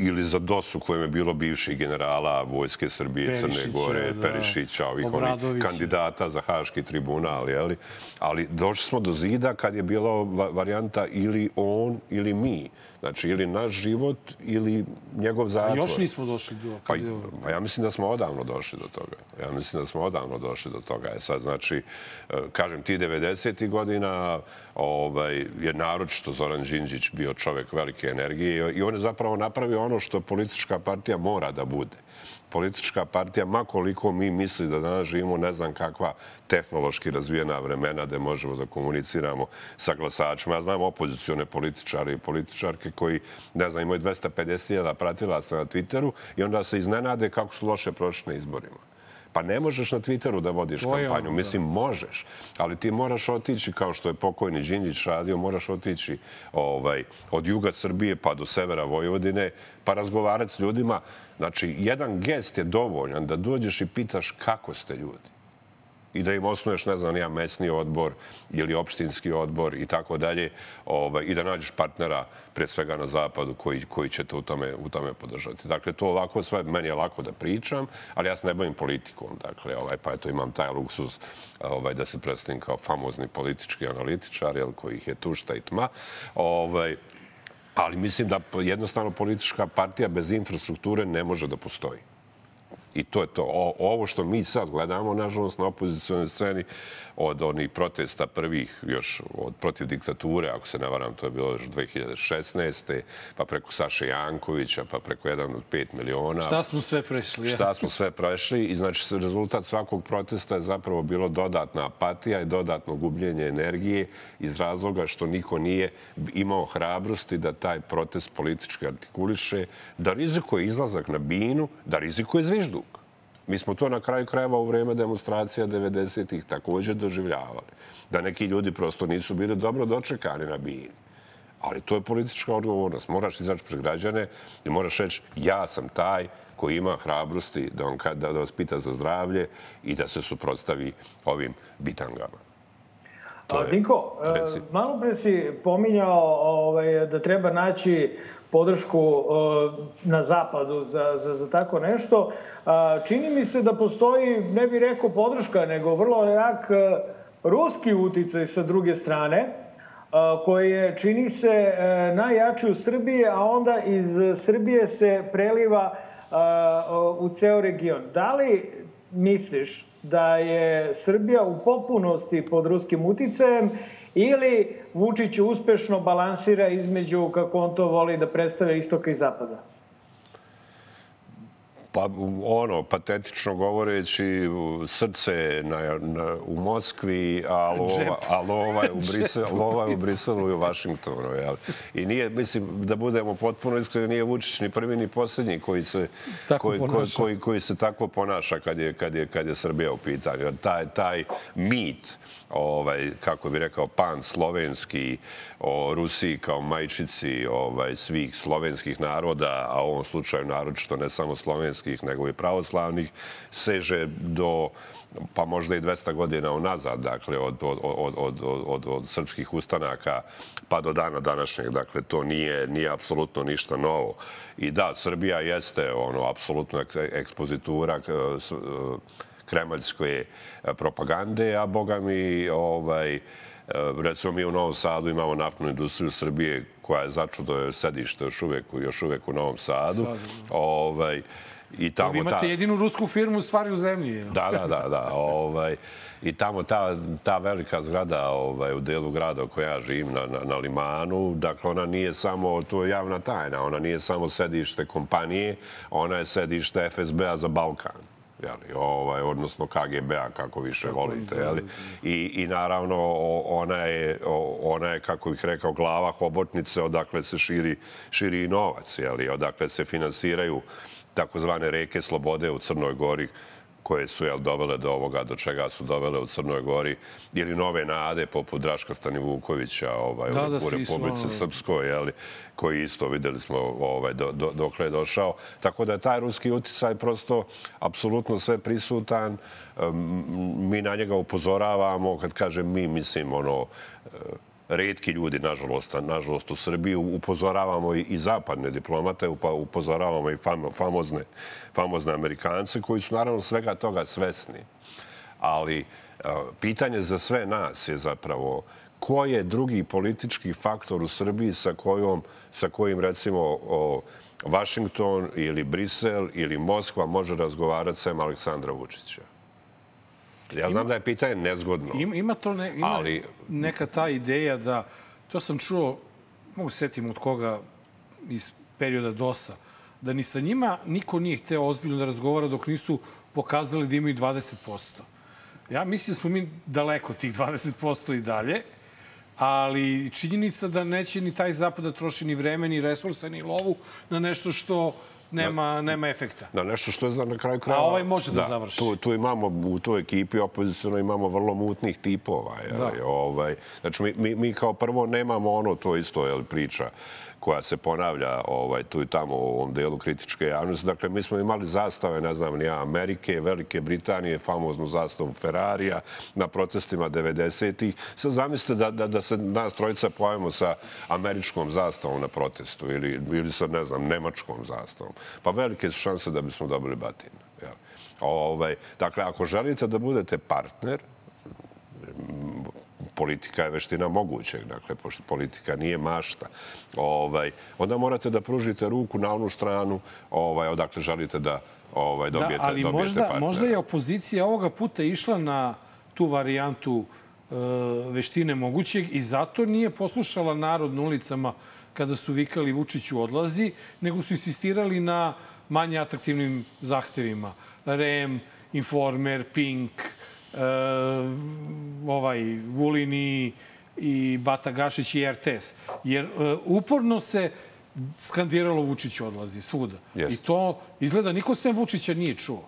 [SPEAKER 9] ili za DOS u kojem je bilo bivših generala Vojske Srbije, Crne
[SPEAKER 1] Perišića,
[SPEAKER 9] Gore,
[SPEAKER 1] da.
[SPEAKER 9] Perišića, ovih onih
[SPEAKER 1] Obradovića.
[SPEAKER 9] kandidata za Haški tribunal, jeli? Ali došli smo do zida kad je bila va- varijanta ili on ili mi. Znači, ili naš život ili njegov
[SPEAKER 1] A
[SPEAKER 9] zatvor.
[SPEAKER 1] još nismo došli do...
[SPEAKER 9] Pa,
[SPEAKER 1] je...
[SPEAKER 9] pa ja mislim da smo odavno došli do toga. Ja mislim da smo odavno došli do toga. E sad, znači, e, kažem, ti 90. godina ovaj, je naročito Zoran Đinđić bio čovek velike energije i on je zapravo napravio ono što politička partija mora da bude. Politička partija, ma koliko mi misli da danas živimo ne znam kakva tehnološki razvijena vremena gde možemo da komuniciramo sa glasačima. Ja znam opozicione političare i političarke koji, ne znam, imaju 250.000 pratilaca na Twitteru i onda se iznenade kako su loše prošli na izborima. Pa ne možeš na Twitteru da vodiš
[SPEAKER 1] To je
[SPEAKER 9] kampanju.
[SPEAKER 1] ono, da.
[SPEAKER 9] Mislim, možeš, ali ti moraš otići, kao što je pokojni Đinđić radio, moraš otići ovaj, od juga Srbije pa do severa Vojvodine, pa razgovarati s ljudima. Znači, jedan gest je dovoljan da dođeš i pitaš kako ste ljudi i da im osnuješ, ne znam, ja mesni odbor ili opštinski odbor i tako dalje ovaj, i da nađeš partnera pre svega na zapadu koji, koji će te u tome, u tome podržati. Dakle, to ovako sve, meni je lako da pričam, ali ja se ne bavim politikom. Dakle, ovaj, pa eto imam taj luksuz ovaj, da se predstavim kao famozni politički analitičar, jel, kojih je tušta i tma. Ovaj, ali mislim da jednostavno politička partija bez infrastrukture ne može da postoji. I to je to. O, ovo što mi sad gledamo, nažalost, na opozicionoj sceni, od onih protesta prvih, još od protiv diktature, ako se ne varam, to je bilo još 2016. pa preko Saše Jankovića, pa preko jedan od 5 miliona.
[SPEAKER 1] Šta smo sve prešli? Ja?
[SPEAKER 9] Šta smo sve prešli i znači rezultat svakog protesta je zapravo bilo dodatna apatija i dodatno gubljenje energije iz razloga što niko nije imao hrabrosti da taj protest politički artikuliše, da rizikuje izlazak na binu, da rizikuje zvižduk. Mi smo to na kraju krajeva u vreme demonstracija 90-ih također doživljavali. Da neki ljudi prosto nisu bili dobro dočekani na bini. Ali to je politička odgovornost. Moraš izaći pred građane i moraš reći ja sam taj koji ima hrabrosti da, on, da, da vas pita za zdravlje i da se suprotstavi ovim bitangama.
[SPEAKER 2] Je, Dinko, reci. malo pre si pominjao ovaj, da treba naći podršku na zapadu za, za, za tako nešto. Čini mi se da postoji, ne bih rekao podrška, nego vrlo jak ruski uticaj sa druge strane, koji je, čini se, najjači u Srbiji, a onda iz Srbije se preliva u ceo region. Da li misliš da je Srbija u popunosti pod ruskim uticajem ili Vučić uspešno balansira između, kako on to voli da predstavlja, istoka i zapada?
[SPEAKER 9] Pa ono, patetično govoreći, srce na, na, u Moskvi, a lova, a lova je u Briselu, lova je u Briselu i u Vašingtonu. Jel? I nije, mislim, da budemo potpuno iskreni, nije Vučić ni prvi ni posljednji koji se, koji, koji, koji, koji se tako ponaša kad je, kad je, kad je Srbija u pitanju. Taj, taj mit ovaj, kako bi rekao, pan slovenski o Rusiji kao majčici ovaj, svih slovenskih naroda, a u ovom slučaju naročito ne samo slovenskih, nego i pravoslavnih, seže do pa možda i 200 godina unazad, dakle, od, od, od, od, od, od srpskih ustanaka pa do dana današnjeg. Dakle, to nije, nije apsolutno ništa novo. I da, Srbija jeste ono, apsolutno ekspozitura kremaljske e, propagande, a boga mi, ovaj, e, recimo mi u Novom Sadu imamo naftnu industriju Srbije koja je začudo je sedište još uvek, još uvek u Novom Sadu. Ovaj,
[SPEAKER 1] I tamo vi imate ta... jedinu rusku firmu stvari u zemlji.
[SPEAKER 9] Da, da, da. da ovaj, I tamo ta, ta velika zgrada ovaj, u delu grada u kojoj ja živim na, na, na Limanu, dakle ona nije samo, to je javna tajna, ona nije samo sedište kompanije, ona je sedište FSB-a za Balkan jeli, ovaj, odnosno KGB-a, kako više volite. Jeli. I, I naravno, ona je, ona je, kako bih rekao, glava hobotnice odakle se širi, širi i novac, jeli, odakle se finansiraju takozvane reke slobode u Crnoj Gori, koje su jel, dovele do ovoga, do čega su dovele u Crnoj Gori, ili nove nade poput Draška Stanivukovića ovaj, da, da, u Republice su, Srpskoj, jeli, koji isto videli smo ovaj, do, do, dokle je došao. Tako da je taj ruski uticaj prosto apsolutno sve prisutan. Mi na njega upozoravamo, kad kažem mi, mislim, ono, redki ljudi, nažalost, nažalost u Srbiji, upozoravamo i zapadne diplomate, upozoravamo i famozne, famozne Amerikance koji su naravno svega toga svesni. Ali pitanje za sve nas je zapravo ko je drugi politički faktor u Srbiji sa, kojom, sa kojim, recimo, o, Washington ili Brisel ili Moskva može razgovarati sem Aleksandra Vučića. Ja znam ima, da je pitanje nezgodno.
[SPEAKER 1] Ima, ima to ne, ima ali... neka ta ideja da, to sam čuo, mogu setim od koga iz perioda DOS-a, da ni sa njima niko nije hteo ozbiljno da razgovara dok nisu pokazali da imaju 20%. Ja mislim da smo mi daleko tih 20% i dalje, ali činjenica da neće ni taj zapad da troši ni vreme, ni resursa, ni lovu na nešto što nema, na, nema efekta.
[SPEAKER 9] Na nešto što je za na kraju kraja...
[SPEAKER 1] A ovaj može da, da završi.
[SPEAKER 9] Tu, tu imamo, u toj ekipi opozicijno imamo vrlo mutnih tipova. Jel? Da. Ovaj, znači, mi, mi, mi kao prvo nemamo ono to isto jel, priča koja se ponavlja ovaj, tu i tamo u ovom delu kritičke javnosti. Dakle, mi smo imali zastave, ne znam, nija Amerike, Velike Britanije, famoznu zastavu Ferrarija na protestima 90-ih. Sad zamislite da, da, da se nas trojica pojavimo sa američkom zastavom na protestu ili, ili sa, ne znam, nemačkom zastavom. Pa velike su šanse da bismo dobili batin. Jel? Ovaj, dakle, ako želite da budete partner, politika je veština mogućeg, dakle, pošto politika nije mašta, ovaj, onda morate da pružite ruku na onu stranu ovaj, odakle želite da ovaj,
[SPEAKER 1] Da,
[SPEAKER 9] dobijete,
[SPEAKER 1] ali
[SPEAKER 9] dobijete
[SPEAKER 1] možda,
[SPEAKER 9] partnera.
[SPEAKER 1] možda je opozicija ovoga puta išla na tu varijantu e, veštine mogućeg i zato nije poslušala narod na ulicama kada su vikali Vučiću odlazi, nego su insistirali na manje atraktivnim zahtevima. REM, Informer, Pink, ovaj, Vulini i Bata Gašić i RTS. Jer e, uporno se skandiralo Vučić odlazi svuda.
[SPEAKER 9] Jeste.
[SPEAKER 1] I to izgleda niko sem Vučića nije čuo.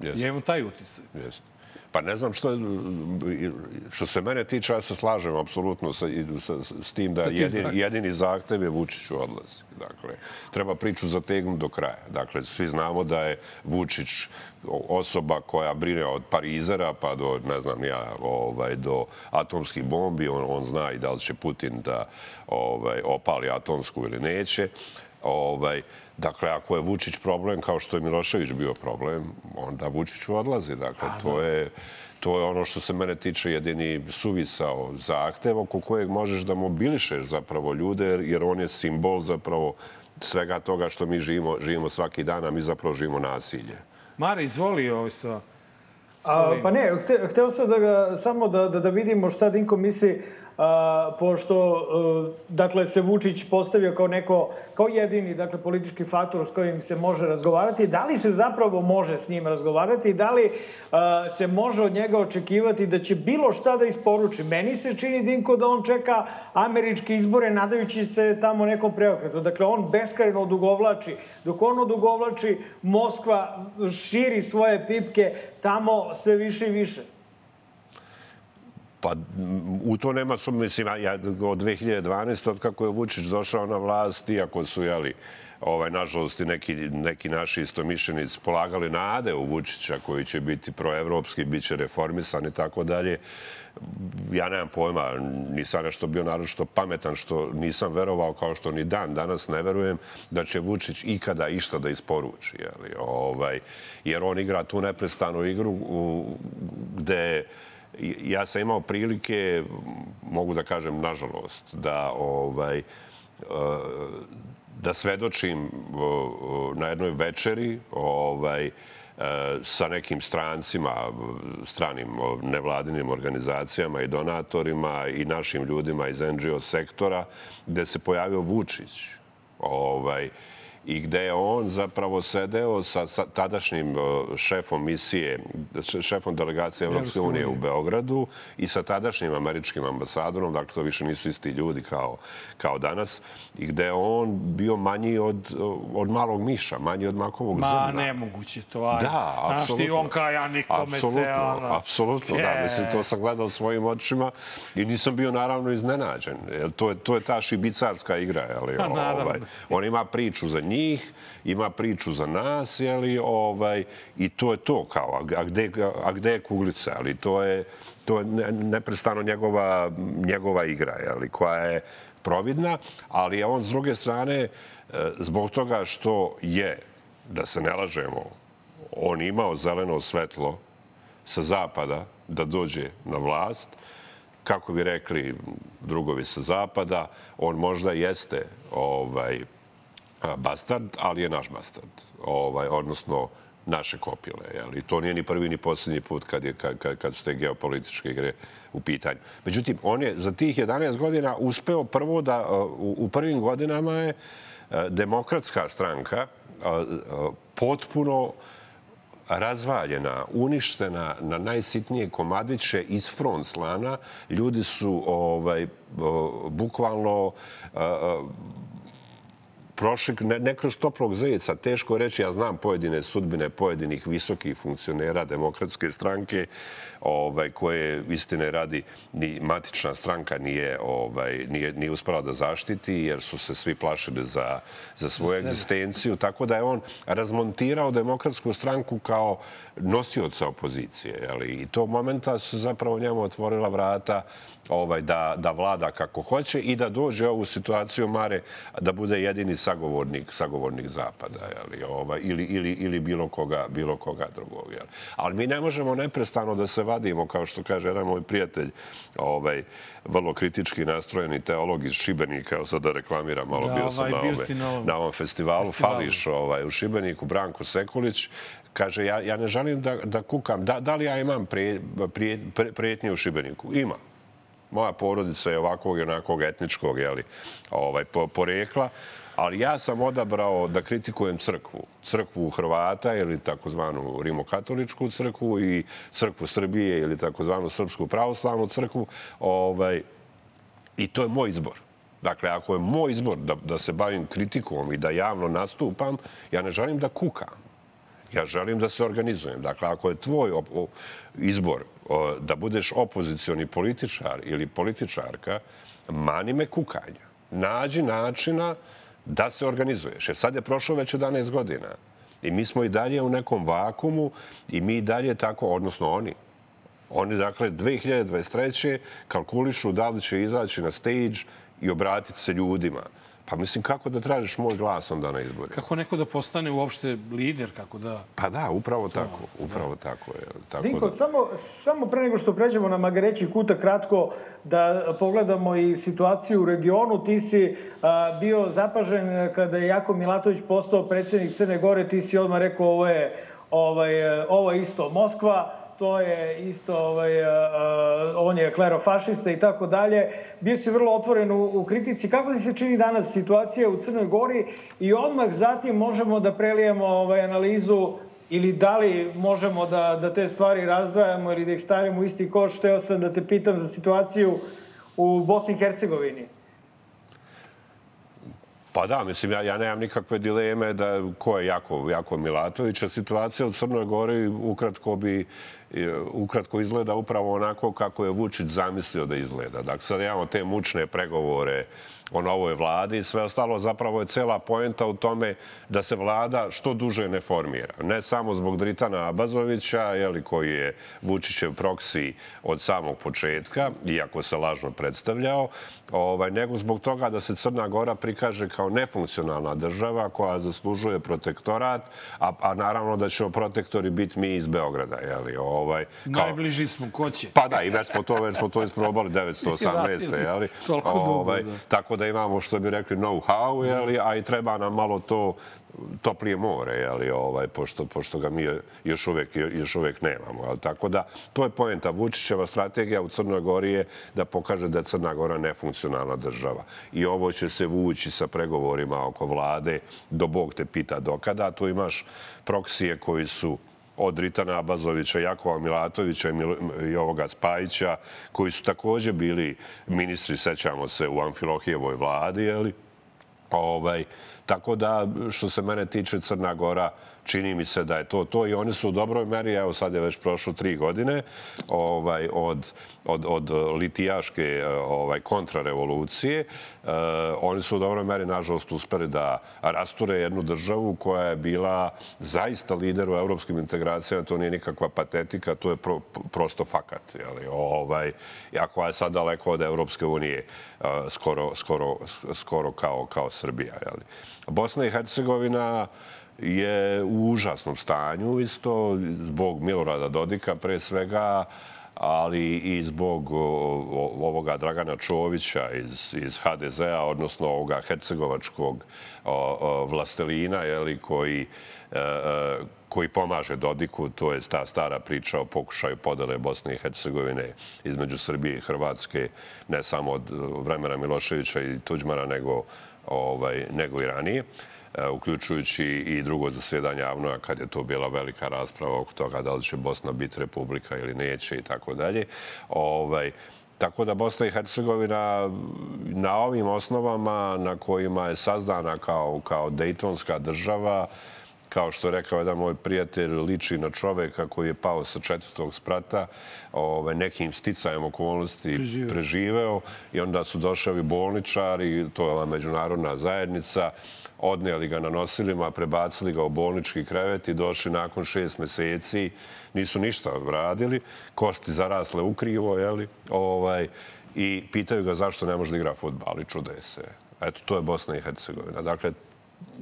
[SPEAKER 9] Jeste.
[SPEAKER 1] Ja imam taj utisak.
[SPEAKER 9] Jeste. Pa ne znam što, što se mene tiče, ja se slažem apsolutno sa, sa, s tim da
[SPEAKER 1] Sa tim
[SPEAKER 9] jedini,
[SPEAKER 1] zahtevom.
[SPEAKER 9] jedini zahtev je Vučiću odlazi. Dakle, treba priču zategnuti do kraja. Dakle, svi znamo da je Vučić osoba koja brine od Parizera pa do, ne znam ja, ovaj, do atomskih bombi. On, on zna i da li će Putin da ovaj, opali atomsku ili neće. Ovaj, dakle, ako je Vučić problem, kao što je Milošević bio problem, onda Vučiću odlazi. Dakle, to je, to je ono što se mene tiče jedini suvisao zahtev oko kojeg možeš da mobilišeš zapravo ljude, jer- on je simbol zapravo svega toga što mi živimo, živimo svaki dan, a mi zapravo živimo nasilje.
[SPEAKER 1] Mare, izvoli ovaj sa...
[SPEAKER 2] A, pa ne, hte, hteo sam da ga, samo da, da, da vidimo šta Dinko misli, a, pošto a, dakle, se Vučić postavio kao neko, kao jedini dakle, politički faktor s kojim se može razgovarati, da li se zapravo može s njim razgovarati i da li se može od njega očekivati da će bilo šta da isporuči. Meni se čini, Dinko, da on čeka američke izbore nadajući se tamo nekom preokretu. Dakle, on beskrajno odugovlači. Dok on odugovlači, Moskva širi svoje pipke tamo sve više i više.
[SPEAKER 9] Pa m, u to nema sum, mislim, ja od 2012. od kako je Vučić došao na vlast, iako su, jeli, ovaj, nažalost, neki, neki naši istomišljenici polagali nade u Vučića koji će biti proevropski, bit će reformisan i tako dalje. Ja nemam pojma, nisam nešto bio naročito pametan, što nisam verovao kao što ni dan danas ne verujem da će Vučić ikada išta da isporuči. Jeli, ovaj, jer on igra tu neprestanu igru u, gde ja sam imao prilike, mogu da kažem nažalost, da ovaj, e, da svedočim o, na jednoj večeri ovaj, e, sa nekim strancima, stranim nevladinim organizacijama i donatorima i našim ljudima iz NGO sektora, gde se pojavio Vučić. Ovaj, i gde je on zapravo sedeo sa, sa tadašnjim šefom misije, šefom delegacije Evropske unije u. Beogradu i sa tadašnjim američkim ambasadorom, dakle to više nisu isti ljudi kao, kao danas, i gde je on bio manji od, od malog miša, manji od makovog
[SPEAKER 1] Ma,
[SPEAKER 9] zrna.
[SPEAKER 1] nemoguće to, ajde.
[SPEAKER 9] Da,
[SPEAKER 1] Znaš ti,
[SPEAKER 9] apsolutno.
[SPEAKER 1] on kao ja nikome se,
[SPEAKER 9] Apsolutno,
[SPEAKER 1] ono...
[SPEAKER 9] apsolutno, da. Mislim, to sam gledao svojim očima i nisam bio naravno iznenađen. To, je, to je ta šibicarska igra, jeli?
[SPEAKER 1] Pa,
[SPEAKER 9] ovaj, on ima priču za njih, ima priču za nas, jeli? Ovaj, I to je to, kao, a, gde, a gde je kuglica, ali to je, to je ne- neprestano njegova, njegova igra, jeli? koja je providna, ali je on s druge strane, e, zbog toga što je, da se ne lažemo, on imao zeleno svetlo sa zapada da dođe na vlast, kako bi rekli drugovi sa zapada, on možda jeste ovaj, bastard, ali je naš bastard. Ovaj, odnosno, naše kopile. Jel? I to nije ni prvi ni posljednji put kad, je, kad, kad, su te geopolitičke igre u pitanju. Međutim, on je za tih 11 godina uspeo prvo da a, u, u prvim godinama je a, demokratska stranka a, potpuno razvaljena, uništena na najsitnije komadiće iz front slana. Ljudi su ovaj, bukvalno prošli ne, ne kroz toplog zeca. Teško reći, ja znam pojedine sudbine pojedinih visokih funkcionera demokratske stranke ovaj, koje istine radi ni matična stranka nije, ovaj, nije, nije uspela da zaštiti jer su se svi plašili za, za svoju egzistenciju. Tako da je on razmontirao demokratsku stranku kao nosioca opozicije. Jeli? I to momenta su zapravo njemu otvorila vrata ovaj, da, da vlada kako hoće i da dođe ovu situaciju Mare da bude jedini sagovornik, sagovornik Zapada jeli, ovaj, ili, ili, ili bilo, koga, bilo koga drugog. Jeli. Ali mi ne možemo neprestano da se vadimo, kao što kaže jedan moj prijatelj, ovaj, vrlo kritički nastrojeni teolog iz Šibenika, evo sad da reklamiram, malo
[SPEAKER 1] Da,
[SPEAKER 9] bio sam
[SPEAKER 1] ovaj,
[SPEAKER 9] na,
[SPEAKER 1] bio si na ovom
[SPEAKER 9] na ovom festivalu,
[SPEAKER 1] festivalu.
[SPEAKER 9] Fališ ovaj, u Šibeniku, Branko Sekulić, kaže, ja, ja ne želim da, da kukam, da, da li ja imam pre, pre, pre, prijetnje u Šibeniku? Imam moja porodica je ovakvog i onakvog etničkog jeli, ovaj, po, porekla, ali ja sam odabrao da kritikujem crkvu. Crkvu Hrvata ili takozvanu rimokatoličku crkvu i crkvu Srbije ili takozvanu srpsku pravoslavnu crkvu. Ovaj, I to je moj izbor. Dakle, ako je moj izbor da, da se bavim kritikom i da javno nastupam, ja ne želim da kukam. Ja želim da se organizujem. Dakle, ako je tvoj izbor da budeš opozicioni političar ili političarka, mani me kukanja. Nađi načina da se organizuješ. Jer sad je prošlo već 11 godina. I mi smo i dalje u nekom vakumu i mi i dalje tako, odnosno oni, Oni, dakle, 2023. kalkulišu da li će izaći na stage i obratiti se ljudima. Pa mislim, kako da tražiš moj glas onda na izborima?
[SPEAKER 1] Kako neko da postane uopšte lider, kako da...
[SPEAKER 9] Pa da, upravo tako. Upravo tako je. Tako
[SPEAKER 2] Dinko,
[SPEAKER 9] da...
[SPEAKER 2] samo, samo pre nego što pređemo na Magareći kuta kratko da pogledamo i situaciju u regionu. Ti si a, bio zapažen kada je Jako Milatović postao predsjednik Crne Gore. Ti si odmah rekao ovo je, ovaj, ovo je isto Moskva to je isto, ovaj, on je klerofašista i tako dalje. Bio si vrlo otvoren u, u kritici. Kako ti se čini danas situacija u Crnoj Gori i odmah zatim možemo da prelijemo ovaj, analizu ili da li možemo da, da te stvari razdvajamo ili da ih stavimo u isti koš. Hteo sam da te pitam za situaciju u Bosni i Hercegovini.
[SPEAKER 9] Pa da, mislim, ja, ja nemam nikakve dileme da ko je Jako, jako Milatović, a situacija u Crnoj Gori ukratko bi ukratko izgleda upravo onako kako je Vučić zamislio da izgleda. Dakle, sad imamo te mučne pregovore o novoj vladi i sve ostalo zapravo je cela poenta u tome da se vlada što duže ne formira. Ne samo zbog Dritana Abazovića, jeli, koji je Vučićev proksi od samog početka, iako se lažno predstavljao, ovaj, nego zbog toga da se Crna Gora prikaže kao nefunkcionalna država koja zaslužuje protektorat, a, a naravno da ćemo protektori biti mi iz Beograda. Jeli, ovaj,
[SPEAKER 1] kao... Najbliži smo, ko će?
[SPEAKER 9] Pa da, i već smo to, već smo to isprobali 918. Jeli?
[SPEAKER 1] Toliko dugo,
[SPEAKER 9] ovaj,
[SPEAKER 1] da.
[SPEAKER 9] Tako da imamo, što bi rekli, know-how, jeli, a i treba nam malo to toplije more, jeli, ovaj, pošto, pošto ga mi još uvek, još uvek nemamo. Jeli. Tako da, to je poenta. Vučićeva strategija u Crnoj Gori je da pokaže da je Crna Gora nefunkcionalna država. I ovo će se vući sa pregovorima oko vlade do Bog te pita dokada. Tu imaš proksije koji su od Ritana Abazovića, Jakova Milatovića i, ovoga Spajića, koji su takođe bili ministri, sećamo se, u Amfilohijevoj vladi, jeli? Ovaj, tako da, što se mene tiče Crna Gora, čini mi se da je to to i oni su u dobroj meri, evo sad je već prošlo tri godine ovaj, od, od, od litijaške ovaj, kontrarevolucije. E, oni su u dobroj meri, nažalost, uspeli da rasture jednu državu koja je bila zaista lider u evropskim integracijama. To nije nikakva patetika, to je pro, prosto fakat. Jeli? Ovaj, ja koja je sad daleko od Evropske unije, skoro, skoro, skoro kao, kao Srbija. Jeli? Bosna i Hercegovina je u užasnom stanju isto zbog Milorada Dodika pre svega, ali i zbog ovoga Dragana Čovića iz, iz HDZ-a, odnosno ovoga hercegovačkog vlastelina, jeli, koji, koji pomaže Dodiku. To je ta stara priča o pokušaju podele Bosne i Hercegovine između Srbije i Hrvatske, ne samo od vremena Miloševića i Tuđmana, nego, ovaj, nego i ranije uključujući i drugo zasjedanje Avnoja kad je to bila velika rasprava oko toga da li će Bosna biti republika ili neće i tako dalje. Ovaj, tako da Bosna i Hercegovina na ovim osnovama na kojima je sazdana kao, kao Dejtonska država, kao što je rekao jedan moj prijatelj, liči na čoveka koji je pao sa četvrtog sprata, ove, nekim sticajem okolnosti
[SPEAKER 1] Preživeo.
[SPEAKER 9] preživeo i onda su došli bolničari, to je ova međunarodna zajednica, odnijeli ga na nosilima, prebacili ga u bolnički krevet i došli nakon šest meseci. Nisu ništa radili, kosti zarasle ukrivo, jeli? Ovaj, i pitaju ga zašto ne može da igra futbal i čude se. Eto, to je Bosna i Hercegovina. Dakle,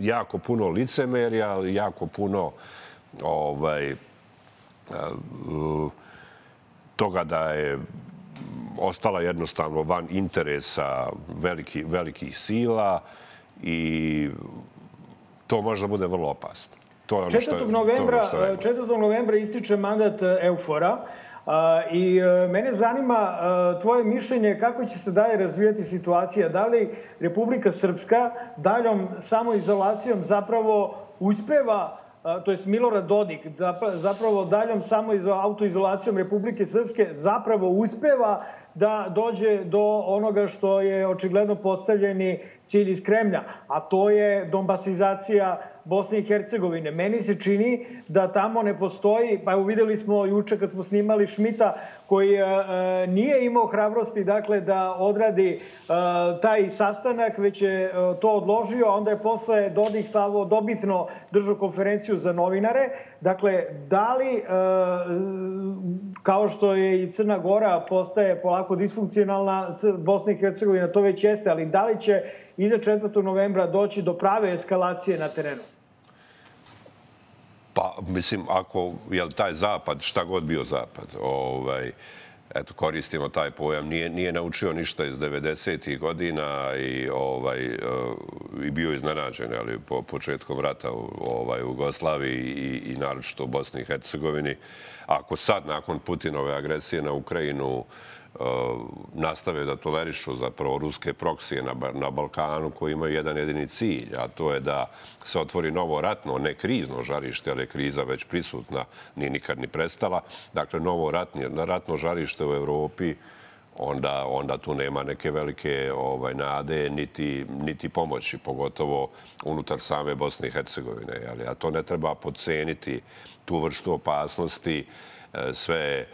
[SPEAKER 9] jako puno licemerja, jako puno ovaj, toga da je ostala jednostavno van interesa veliki, velikih sila i to može da bude vrlo opasno. To je ono
[SPEAKER 2] 4.
[SPEAKER 9] što,
[SPEAKER 2] novembra,
[SPEAKER 9] to je što je.
[SPEAKER 2] 4. novembra ističe mandat e, Eufora. A, I e, mene zanima e, tvoje mišljenje kako će se dalje razvijati situacija. Da li Republika Srpska daljom samoizolacijom zapravo uspeva to jest Milorad Dodik, zapravo daljom samo autoizolacijom Republike Srpske zapravo uspeva da dođe do onoga što je očigledno postavljeni cilj iz Kremlja, a to je dombasizacija Bosne i Hercegovine. Meni se čini da tamo ne postoji, pa evo videli smo juče kad smo snimali Šmita koji e, e, nije imao hrabrosti dakle da odradi e, taj sastanak, već je e, to odložio, a onda je posle Dodik Slavo dobitno držao konferenciju za novinare. Dakle, da li, e, kao što je i Crna Gora postaje polako disfunkcionalna, Bosna i Hercegovina to već jeste, ali da li će iza 4. novembra doći do prave eskalacije na terenu?
[SPEAKER 9] Pa, mislim, ako je taj zapad, šta god bio zapad, ovaj, eto, koristimo taj pojam, nije, nije naučio ništa iz 90. godina i, ovaj, i bio iznenađen, ali po početkom rata u ovaj, u Jugoslaviji i, i naročito u Bosni i Hercegovini. Ako sad, nakon Putinove agresije na Ukrajinu, nastave da tolerišu zapravo ruske proksije na, na Balkanu koji imaju jedan jedini cilj, a to je da se otvori novo ratno, ne krizno žarište, ali je kriza već prisutna, ni nikad ni prestala. Dakle, novo ratni, ratno žarište u Evropi, onda, onda tu nema neke velike ovaj, nade, niti, niti pomoći, pogotovo unutar same Bosne i Hercegovine. Ali, a to ne treba podceniti, tu vrstu opasnosti, e, sve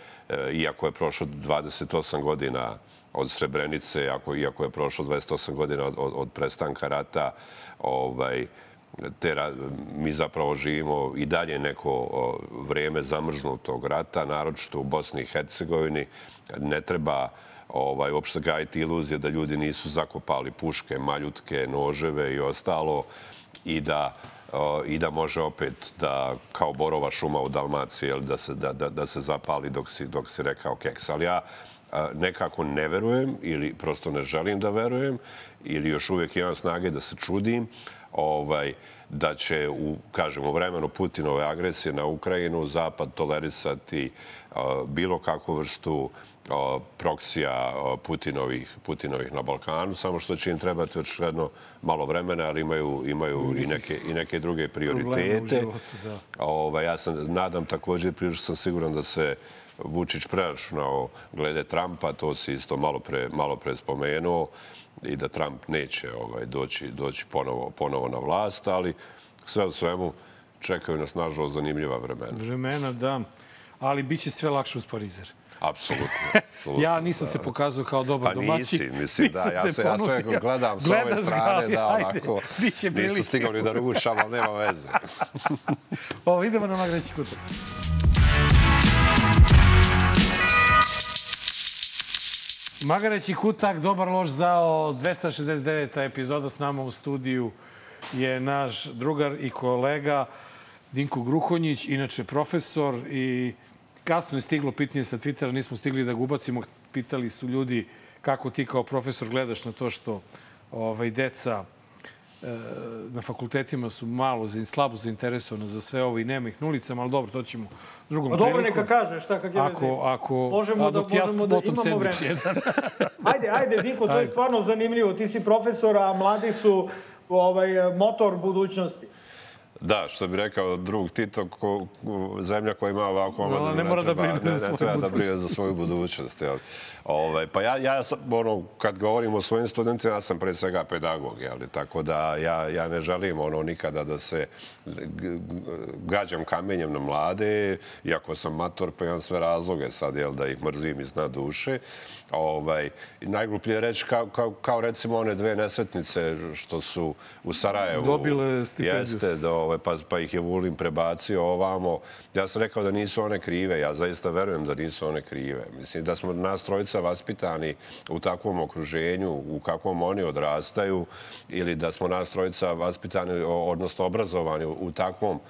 [SPEAKER 9] iako je prošlo 28 godina od Srebrenice, ako, iako je prošlo 28 godina od, od, od prestanka rata, ovaj, te, mi zapravo živimo i dalje neko vreme zamrznutog rata, naročito u Bosni i Hercegovini. Ne treba ovaj, uopšte gajiti iluzije da ljudi nisu zakopali puške, maljutke, noževe i ostalo i da i da može opet da, kao borova šuma u Dalmaciji, da se, da, da, da se zapali dok si, dok si rekao keks. Ali ja nekako ne verujem ili prosto ne želim da verujem ili još uvijek imam snage da se čudim ovaj, da će u, kažem, u vremenu Putinove agresije na Ukrajinu Zapad tolerisati bilo kakvu vrstu uh, proksija Putinovih, Putinovih na Balkanu, samo što će im trebati očigledno malo vremena, ali imaju, imaju i, neke, i neke druge prioritete.
[SPEAKER 1] Životu, da.
[SPEAKER 9] Ova, ja sam, nadam također, prilično sam siguran da se Vučić preračunao glede Trumpa, to si isto malo pre, malo pre spomenuo, i da Trump neće ovaj, doći, doći ponovo, ponovo na vlast, ali sve u svemu čekaju nas nažalost zanimljiva vremena.
[SPEAKER 1] Vremena, da. Ali bit će sve lakše uz Parizer.
[SPEAKER 9] Apsolutno.
[SPEAKER 1] ja nisam
[SPEAKER 9] da.
[SPEAKER 1] se pokazao kao dobar
[SPEAKER 9] pa
[SPEAKER 1] domaćin.
[SPEAKER 9] Pa nisi, mislim, da. Ja se, ja sve gledam s ove strane, da, onako,
[SPEAKER 1] biće
[SPEAKER 9] nisu stigao ni da rušam, ali nema veze.
[SPEAKER 1] Ovo, idemo na Magreći kutak. Magareći kutak, dobar loš zao, 269. epizoda s nama u studiju je naš drugar i kolega Dinko Gruhonjić, inače profesor i kasno je stiglo pitanje sa Twittera, nismo stigli da ga ubacimo. Pitali su ljudi kako ti kao profesor gledaš na to što ovaj, deca e, na fakultetima su malo, slabo zainteresovana za sve ovo i nema ih na ulicama, ali dobro, to ćemo drugom
[SPEAKER 2] prilikom. Dobro, neka kaže šta kak je
[SPEAKER 1] ako, ako,
[SPEAKER 2] možemo
[SPEAKER 1] a dok
[SPEAKER 2] da,
[SPEAKER 1] ja
[SPEAKER 2] možemo da
[SPEAKER 1] potom
[SPEAKER 2] imamo
[SPEAKER 1] sandvič jedan.
[SPEAKER 2] ajde, ajde, Diko, to je stvarno zanimljivo. Ti si profesor, a mladi su ovaj, motor budućnosti.
[SPEAKER 9] Da, što bi rekao drug Tito, ko, zemlja koja ima ovako omladinu,
[SPEAKER 1] no, ne, mora
[SPEAKER 9] ne treba,
[SPEAKER 1] da brine
[SPEAKER 9] ne,
[SPEAKER 1] za
[SPEAKER 9] ne
[SPEAKER 1] svoju
[SPEAKER 9] treba da brine za svoju budućnost. Jel? Ovaj, pa ja, ja sam, ono, kad govorim o svojim studentima, ja sam pre svega pedagog, jel? tako da ja, ja ne želim ono nikada da se gađam kamenjem na mlade, iako sam mator, pa imam sve razloge sad, jel, da ih mrzim iz dna duše. Ovaj, najgluplje reći kao, kao, kao recimo one dve nesretnice što su u Sarajevu.
[SPEAKER 1] Dobile stipendiju.
[SPEAKER 9] Jeste, do, ove, pa, pa ih je Vulin prebacio ovamo. Ja sam rekao da nisu one krive, ja zaista verujem da nisu one krive. Mislim da smo nas trojica vaspitani u takvom okruženju, u kakvom oni odrastaju, ili da smo nas trojica vaspitani, odnosno obrazovani u takvom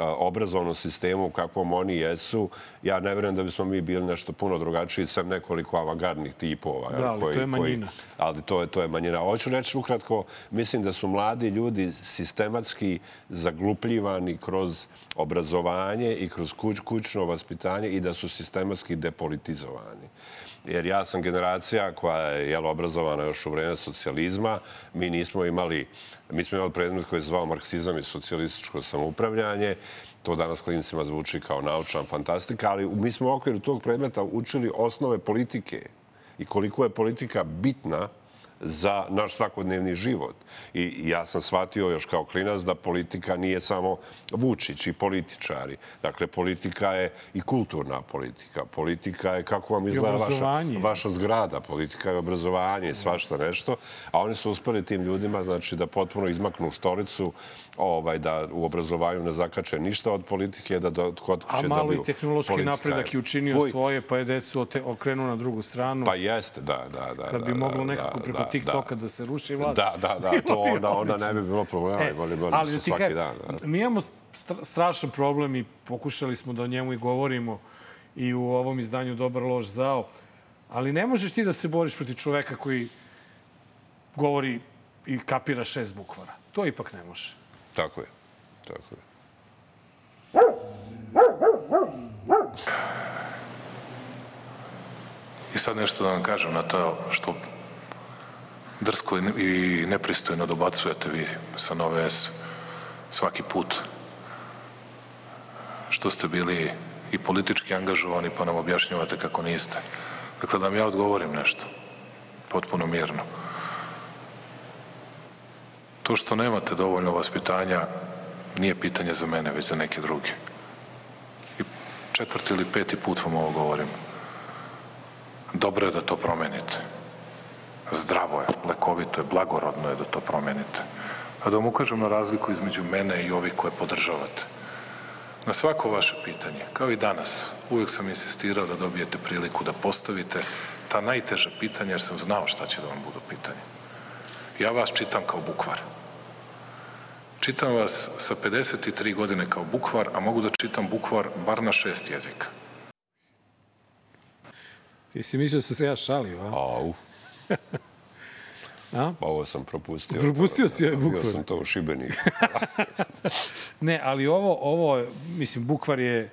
[SPEAKER 9] obrazovnom sistemu kakvom oni jesu, ja ne verujem da bismo mi bili nešto puno drugačiji, sam nekoliko avangardnih tipova.
[SPEAKER 1] Da, ali
[SPEAKER 9] koji,
[SPEAKER 1] to je manjina.
[SPEAKER 9] Koji, ali to je, to je manjina. Hoću reći ukratko, mislim da su mladi ljudi sistematski zaglupljivani kroz obrazovanje i kroz kuć, kućno vaspitanje i da su sistematski depolitizovani jer ja sam generacija koja je jel, obrazovana još u vreme socijalizma. Mi nismo imali, mi smo imali predmet koji je zvao marksizam i socijalističko samoupravljanje. To danas klinicima zvuči kao naučna fantastika, ali mi smo u okviru tog predmeta učili osnove politike i koliko je politika bitna za naš svakodnevni život. I ja sam shvatio još kao klinac da politika nije samo Vučić i političari. Dakle, politika je i kulturna politika. Politika je kako vam izgleda vaša, vaša zgrada. Politika je obrazovanje i svašta nešto. A oni su uspeli tim ljudima znači, da potpuno izmaknu stolicu ovaj, da u obrazovanju ne zakače ništa od politike, da do, kod
[SPEAKER 1] A malo i tehnološki napredak je učinio Fuj. svoje, pa je decu okrenuo na drugu stranu.
[SPEAKER 9] Pa jeste, da, da. da
[SPEAKER 1] Kad bi
[SPEAKER 9] da,
[SPEAKER 1] moglo
[SPEAKER 9] da,
[SPEAKER 1] nekako preko
[SPEAKER 9] da,
[SPEAKER 1] TikToka da. da se ruši vlast.
[SPEAKER 9] Da, da, da, to onda, onda ne bi bilo problema. E, boli, boli ali ti svaki dan. Da.
[SPEAKER 1] Mi imamo strašan problem i pokušali smo da o njemu i govorimo i u ovom izdanju Dobar loš zao. Ali ne možeš ti da se boriš protiv čoveka koji govori i kapira šest bukvara. To ipak ne može.
[SPEAKER 9] Tako je. Tako je.
[SPEAKER 3] I sad nešto da vam kažem na to što drsko i nepristojno dobacujete vi sa Nove S svaki put što ste bili i politički angažovani pa nam objašnjavate kako niste. Dakle, da vam ja odgovorim nešto potpuno mirno. To što nemate dovoljno vaspitanja nije pitanje za mene, već za neke druge. I četvrti ili peti put vam ovo govorim. Dobro je da to promenite. Zdravo je, lekovito je, blagorodno je da to promenite. A da vam ukažem na razliku između mene i ovih koje podržavate. Na svako vaše pitanje, kao i danas, uvek sam insistirao da dobijete priliku da postavite ta najteža pitanja, jer sam znao šta će da vam budu pitanje. Ja vas čitam kao bukvar. Čitam vas sa 53 godine kao bukvar, a mogu da čitam bukvar bar na šest jezika.
[SPEAKER 1] Ti si mislio da se ja šalio, a?
[SPEAKER 9] Au.
[SPEAKER 1] a?
[SPEAKER 9] Ovo sam propustio.
[SPEAKER 1] Propustio si ovaj bukvar.
[SPEAKER 9] Bio sam to u Šibeniku.
[SPEAKER 1] ne, ali ovo, ovo, mislim, bukvar je,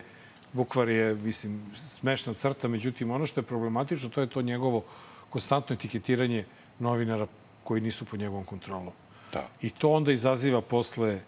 [SPEAKER 1] bukvar je, mislim, smešna crta, međutim, ono što je problematično, to je to njegovo konstantno etiketiranje novinara koji nisu pod njegovom kontrolom.
[SPEAKER 9] Da.
[SPEAKER 1] I to onda izaziva posle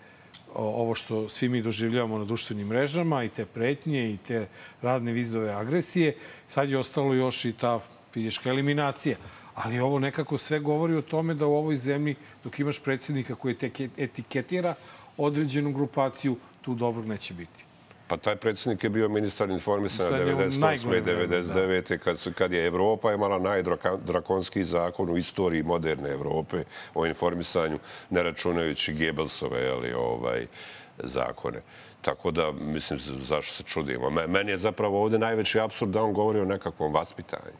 [SPEAKER 1] ovo što svi mi doživljavamo na društvenim mrežama i te pretnje i te radne vizdove agresije. Sad je ostalo još i ta fizička eliminacija. Ali ovo nekako sve govori o tome da u ovoj zemlji, dok imaš predsjednika koji te etiketira određenu grupaciju, tu dobrog neće biti.
[SPEAKER 9] Pa taj predsjednik je bio ministar informisanja 98. i 99. Da. Kad, su, kad je Evropa imala najdrakonski zakon u istoriji moderne Evrope o informisanju, ne računajući Gebelsove ali, ovaj, zakone. Tako da, mislim, zašto se čudimo. Meni je zapravo ovde najveći absurd da on govori o nekakvom vaspitanju.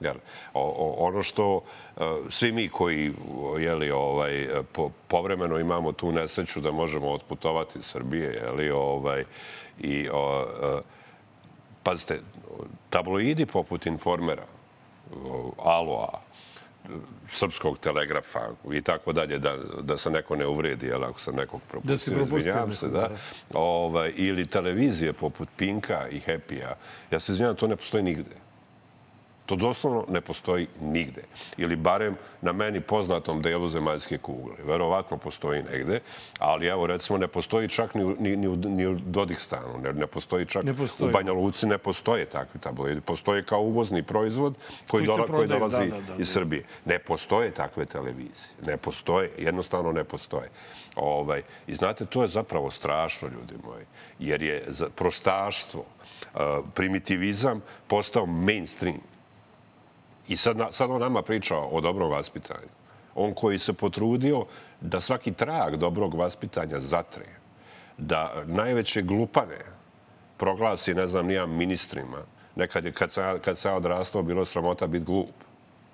[SPEAKER 9] Jer o, ono što uh, svi mi koji jeli, ovaj, po, povremeno imamo tu nesreću da možemo otputovati iz Srbije, jeli, ovaj, i o, uh, pazite, tabloidi poput Informera, Aloa, srpskog telegrafa i tako dalje, da, da se neko ne uvredi, jel, ako sam nekog propustio,
[SPEAKER 1] da se propustio
[SPEAKER 9] se, da. Ovaj, ili televizije poput Pinka i Happy-a. Ja se izvinjam, to ne postoji nigde. To doslovno ne postoji nigde. Ili barem na meni poznatom delu zemaljske kugle. Verovatno postoji negde, ali evo recimo ne postoji čak ni, ni, ni, u, ni u Dodikstanu, ne, ne postoji čak ne postoji. u Banja Luci ne postoje takvi tabloidi. Postoje kao uvozni proizvod koji, koji, dola, koji dolazi da, da, da, iz da. Srbije. Ne postoje takve televizije. Ne postoje. Jednostavno ne postoje. Ovaj, I znate, to je zapravo strašno, ljudi moji. Jer je prostaštvo, primitivizam postao mainstream. I sad, sad on nama priča o dobrom vaspitanju. On koji se potrudio da svaki trag dobrog vaspitanja zatre. da najveće glupane proglasi, ne znam, nijam ministrima. Nekad je, kad sam, kad sam odrastao, bilo sramota biti glup.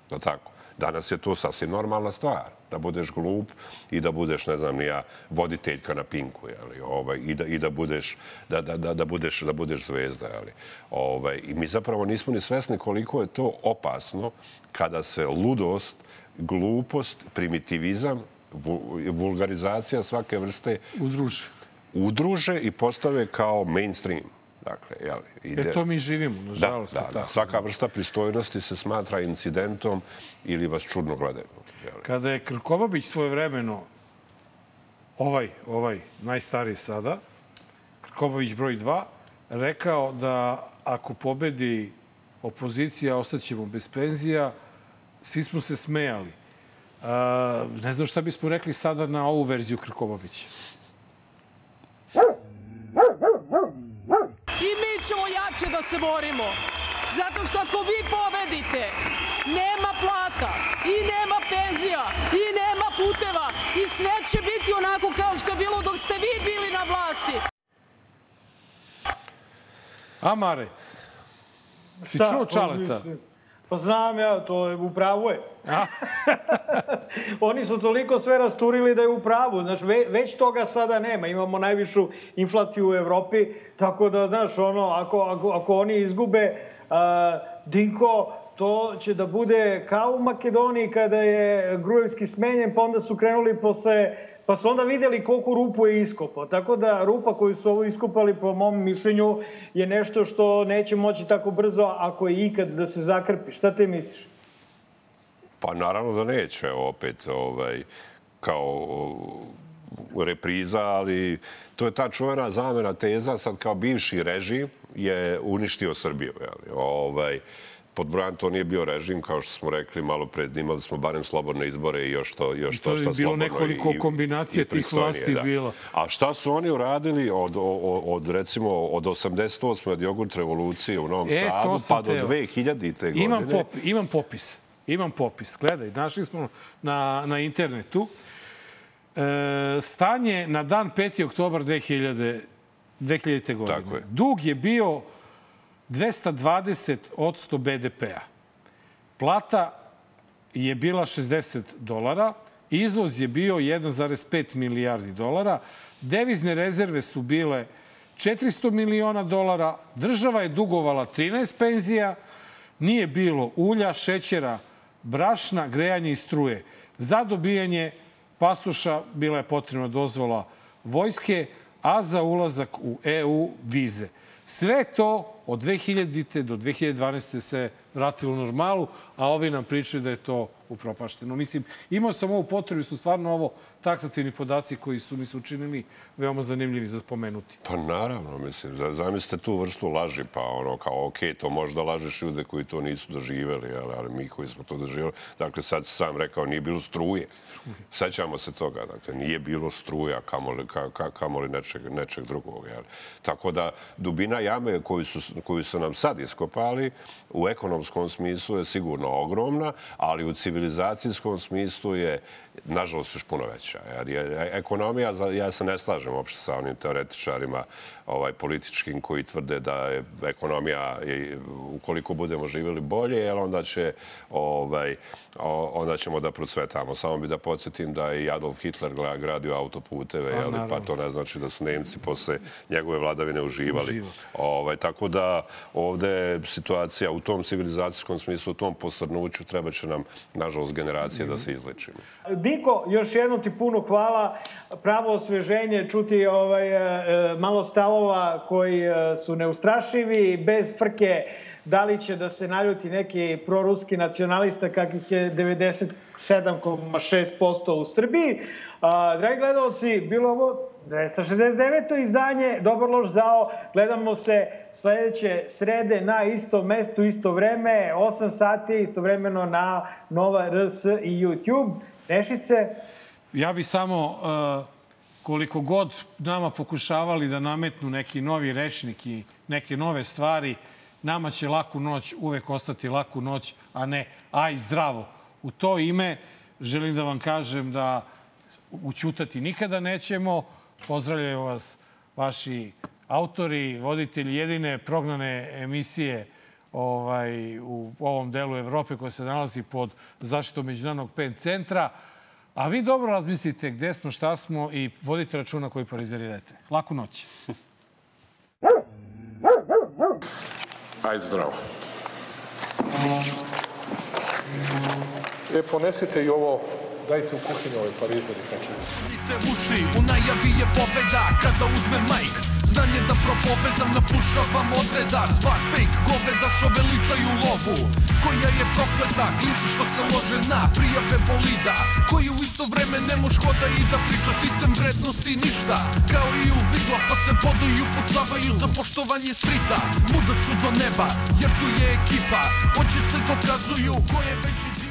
[SPEAKER 9] Da tako. Danas je to sasvim normalna stvar. Da budeš glup i da budeš, ne znam, nija voditeljka na Pinku, jeli, ovaj, i, da, i da budeš, da, da, da, da, budeš, da budeš zvezda. Jeli. Ovaj, I mi zapravo nismo ni svesni koliko je to opasno kada se ludost, glupost, primitivizam, vu- vulgarizacija svake vrste
[SPEAKER 1] Udruže.
[SPEAKER 9] udruže i postave kao mainstream. Dakle, jeli, ide...
[SPEAKER 1] E, to mi živimo,
[SPEAKER 9] Da,
[SPEAKER 1] nažalost.
[SPEAKER 9] da,
[SPEAKER 1] pa
[SPEAKER 9] da.
[SPEAKER 1] tako.
[SPEAKER 9] Svaka vrsta pristojnosti se smatra incidentom ili vas čudno gledaju. jeli.
[SPEAKER 1] Kada je Krkobabić svoje vremeno, ovaj, ovaj, najstariji sada, Krkobabić broj 2, rekao da ako pobedi opozicija, ostaćemo bez penzija, svi smo se smejali. A, ne znam šta bismo rekli sada na ovu verziju Krkobabića.
[SPEAKER 10] I mi ćemo jače da se borimo. Zato što ako vi pobedite, nema plata i nema penzija i nema puteva i sve će biti onako kao što je bilo dok ste vi bili na vlasti.
[SPEAKER 1] Amare, si čuo Čaleta?
[SPEAKER 2] Pa znam ja, to je u pravu je. Oni su toliko sve rasturili da je u pravu. Znaš, ve, već toga sada nema. Imamo najvišu inflaciju u Evropi, tako da, znaš, ono, ako, ako, ako oni izgube a, Dinko, to će da bude kao u Makedoniji kada je Grujevski smenjen, pa onda su krenuli posle Pa su onda videli koliko rupu je iskopao. Tako da rupa koju su ovo iskopali, po mom mišljenju, je nešto što neće moći tako brzo ako je ikad da se zakrpi. Šta te misliš?
[SPEAKER 9] Pa naravno da neće opet ovaj, kao repriza, ali to je ta čuvena zamena teza, sad kao bivši režim je uništio Srbiju. Jeli? Ovaj, pod brojan to nije bio režim, kao što smo rekli malo pred, imali smo barem slobodne izbore i još to, još
[SPEAKER 1] I to je
[SPEAKER 9] šta
[SPEAKER 1] bilo nekoliko
[SPEAKER 9] i-
[SPEAKER 1] kombinacija
[SPEAKER 9] i
[SPEAKER 1] tih vlasti bilo.
[SPEAKER 9] A šta su oni uradili od, od, od recimo, od 88. od jogurt revolucije u Novom
[SPEAKER 1] E, to
[SPEAKER 9] Sadu, pa do
[SPEAKER 1] teo.
[SPEAKER 9] 2000. godine?
[SPEAKER 1] Imam, pop, imam popis. Imam popis. Gledaj, našli smo na, na internetu. E, stanje na dan 5. oktobar 2000, 2000. godine.
[SPEAKER 9] Tako je.
[SPEAKER 1] Dug je bio 220 od 100 BDP-a. Plata je bila 60 dolara, izvoz je bio 1,5 milijardi dolara, devizne rezerve su bile 400 miliona dolara, država je dugovala 13 penzija, nije bilo ulja, šećera, brašna, grejanje i struje. Za dobijanje pasoša bila je potrebna dozvola vojske, a za ulazak u EU vize. Sve to od 2000. do 2012. se vratilo u normalu, a ovi nam pričaju da je to upropašteno. Mislim, imao sam ovu potrebu, su stvarno ovo taksativni podaci koji su mi se učinili veoma zanimljivi za spomenuti.
[SPEAKER 9] Pa naravno, mislim, za- zamislite tu vrstu laži, pa ono kao, ok, to možda lažeš ljude koji to nisu doživjeli, ali, ali mi koji smo to doživjeli, dakle, sad sam rekao, nije bilo struje. Sećamo se toga, dakle, nije bilo struja, kamoli, ka, ka, kamoli nečeg, nečeg drugog, jel? Tako da, dubina jame koju su, koju su nam sad iskopali, u ekonomskom smislu je sigurno ogromna, ali u civilizacijskom smislu je, nažalost, još puno veća. Jer je ekonomija, ja se ne slažem uopšte sa onim teoretičarima ovaj, političkim koji tvrde da je ekonomija, ukoliko budemo živjeli bolje, jer onda će ovaj, o- onda ćemo da procvetamo. Samo bi da podsjetim da je i Adolf Hitler gra- gradio autoputeve, jeli, pa to ne znači da su Nemci posle njegove vladavine uživali.
[SPEAKER 1] Uživali.
[SPEAKER 9] Ovaj, tako da ovde je situacija u tom civilizacijskom smislu, u tom posrnuću treba će nam, nažalost, generacije da se izlečimo.
[SPEAKER 2] Diko, još jednom ti puno hvala. Pravo osveženje, čuti ovaj, e, e, malo stavova koji e, su neustrašivi, bez frke da li će da se naljuti neki proruski nacionalista kakvih je 97,6% u Srbiji. A, dragi gledalci, bilo ovo 269. izdanje Dobar loš zao. Gledamo se sledeće srede na isto mestu, isto vreme, 8 sati, istovremeno na Nova RS i YouTube. Nešice,
[SPEAKER 1] Ja bi samo, uh, koliko god nama pokušavali da nametnu neki novi rečnik i neke nove stvari, nama će laku noć uvek ostati laku noć, a ne aj zdravo. U to ime želim da vam kažem da učutati nikada nećemo. Pozdravljaju vas vaši autori, voditelji jedine prognane emisije ovaj, u ovom delu Evrope koja se nalazi pod zaštitom Međunarodnog PEN centra. A vi dobro razmislite gde smo, šta smo i vodite računa koji parizer. Laku noć.
[SPEAKER 3] Ajde zdravo.
[SPEAKER 11] E, ponesite i ovo, dajte u kuhinju ovaj parizer i kačuju.
[SPEAKER 12] Te uši, u najavi je pobeda Kada uzme majk знање да проповедам Напушавам одреда Свак фейк говеда шо величају лову Која е проклета, клинци што се ложе на Пријапе болида, кој у исто време не мож хода и да прича Систем вредности ништа, као и у видла Па се подају, пуцаваю за поштовање стрита Муда су до неба, јер ту е екипа Очи се доказују, кој е веќи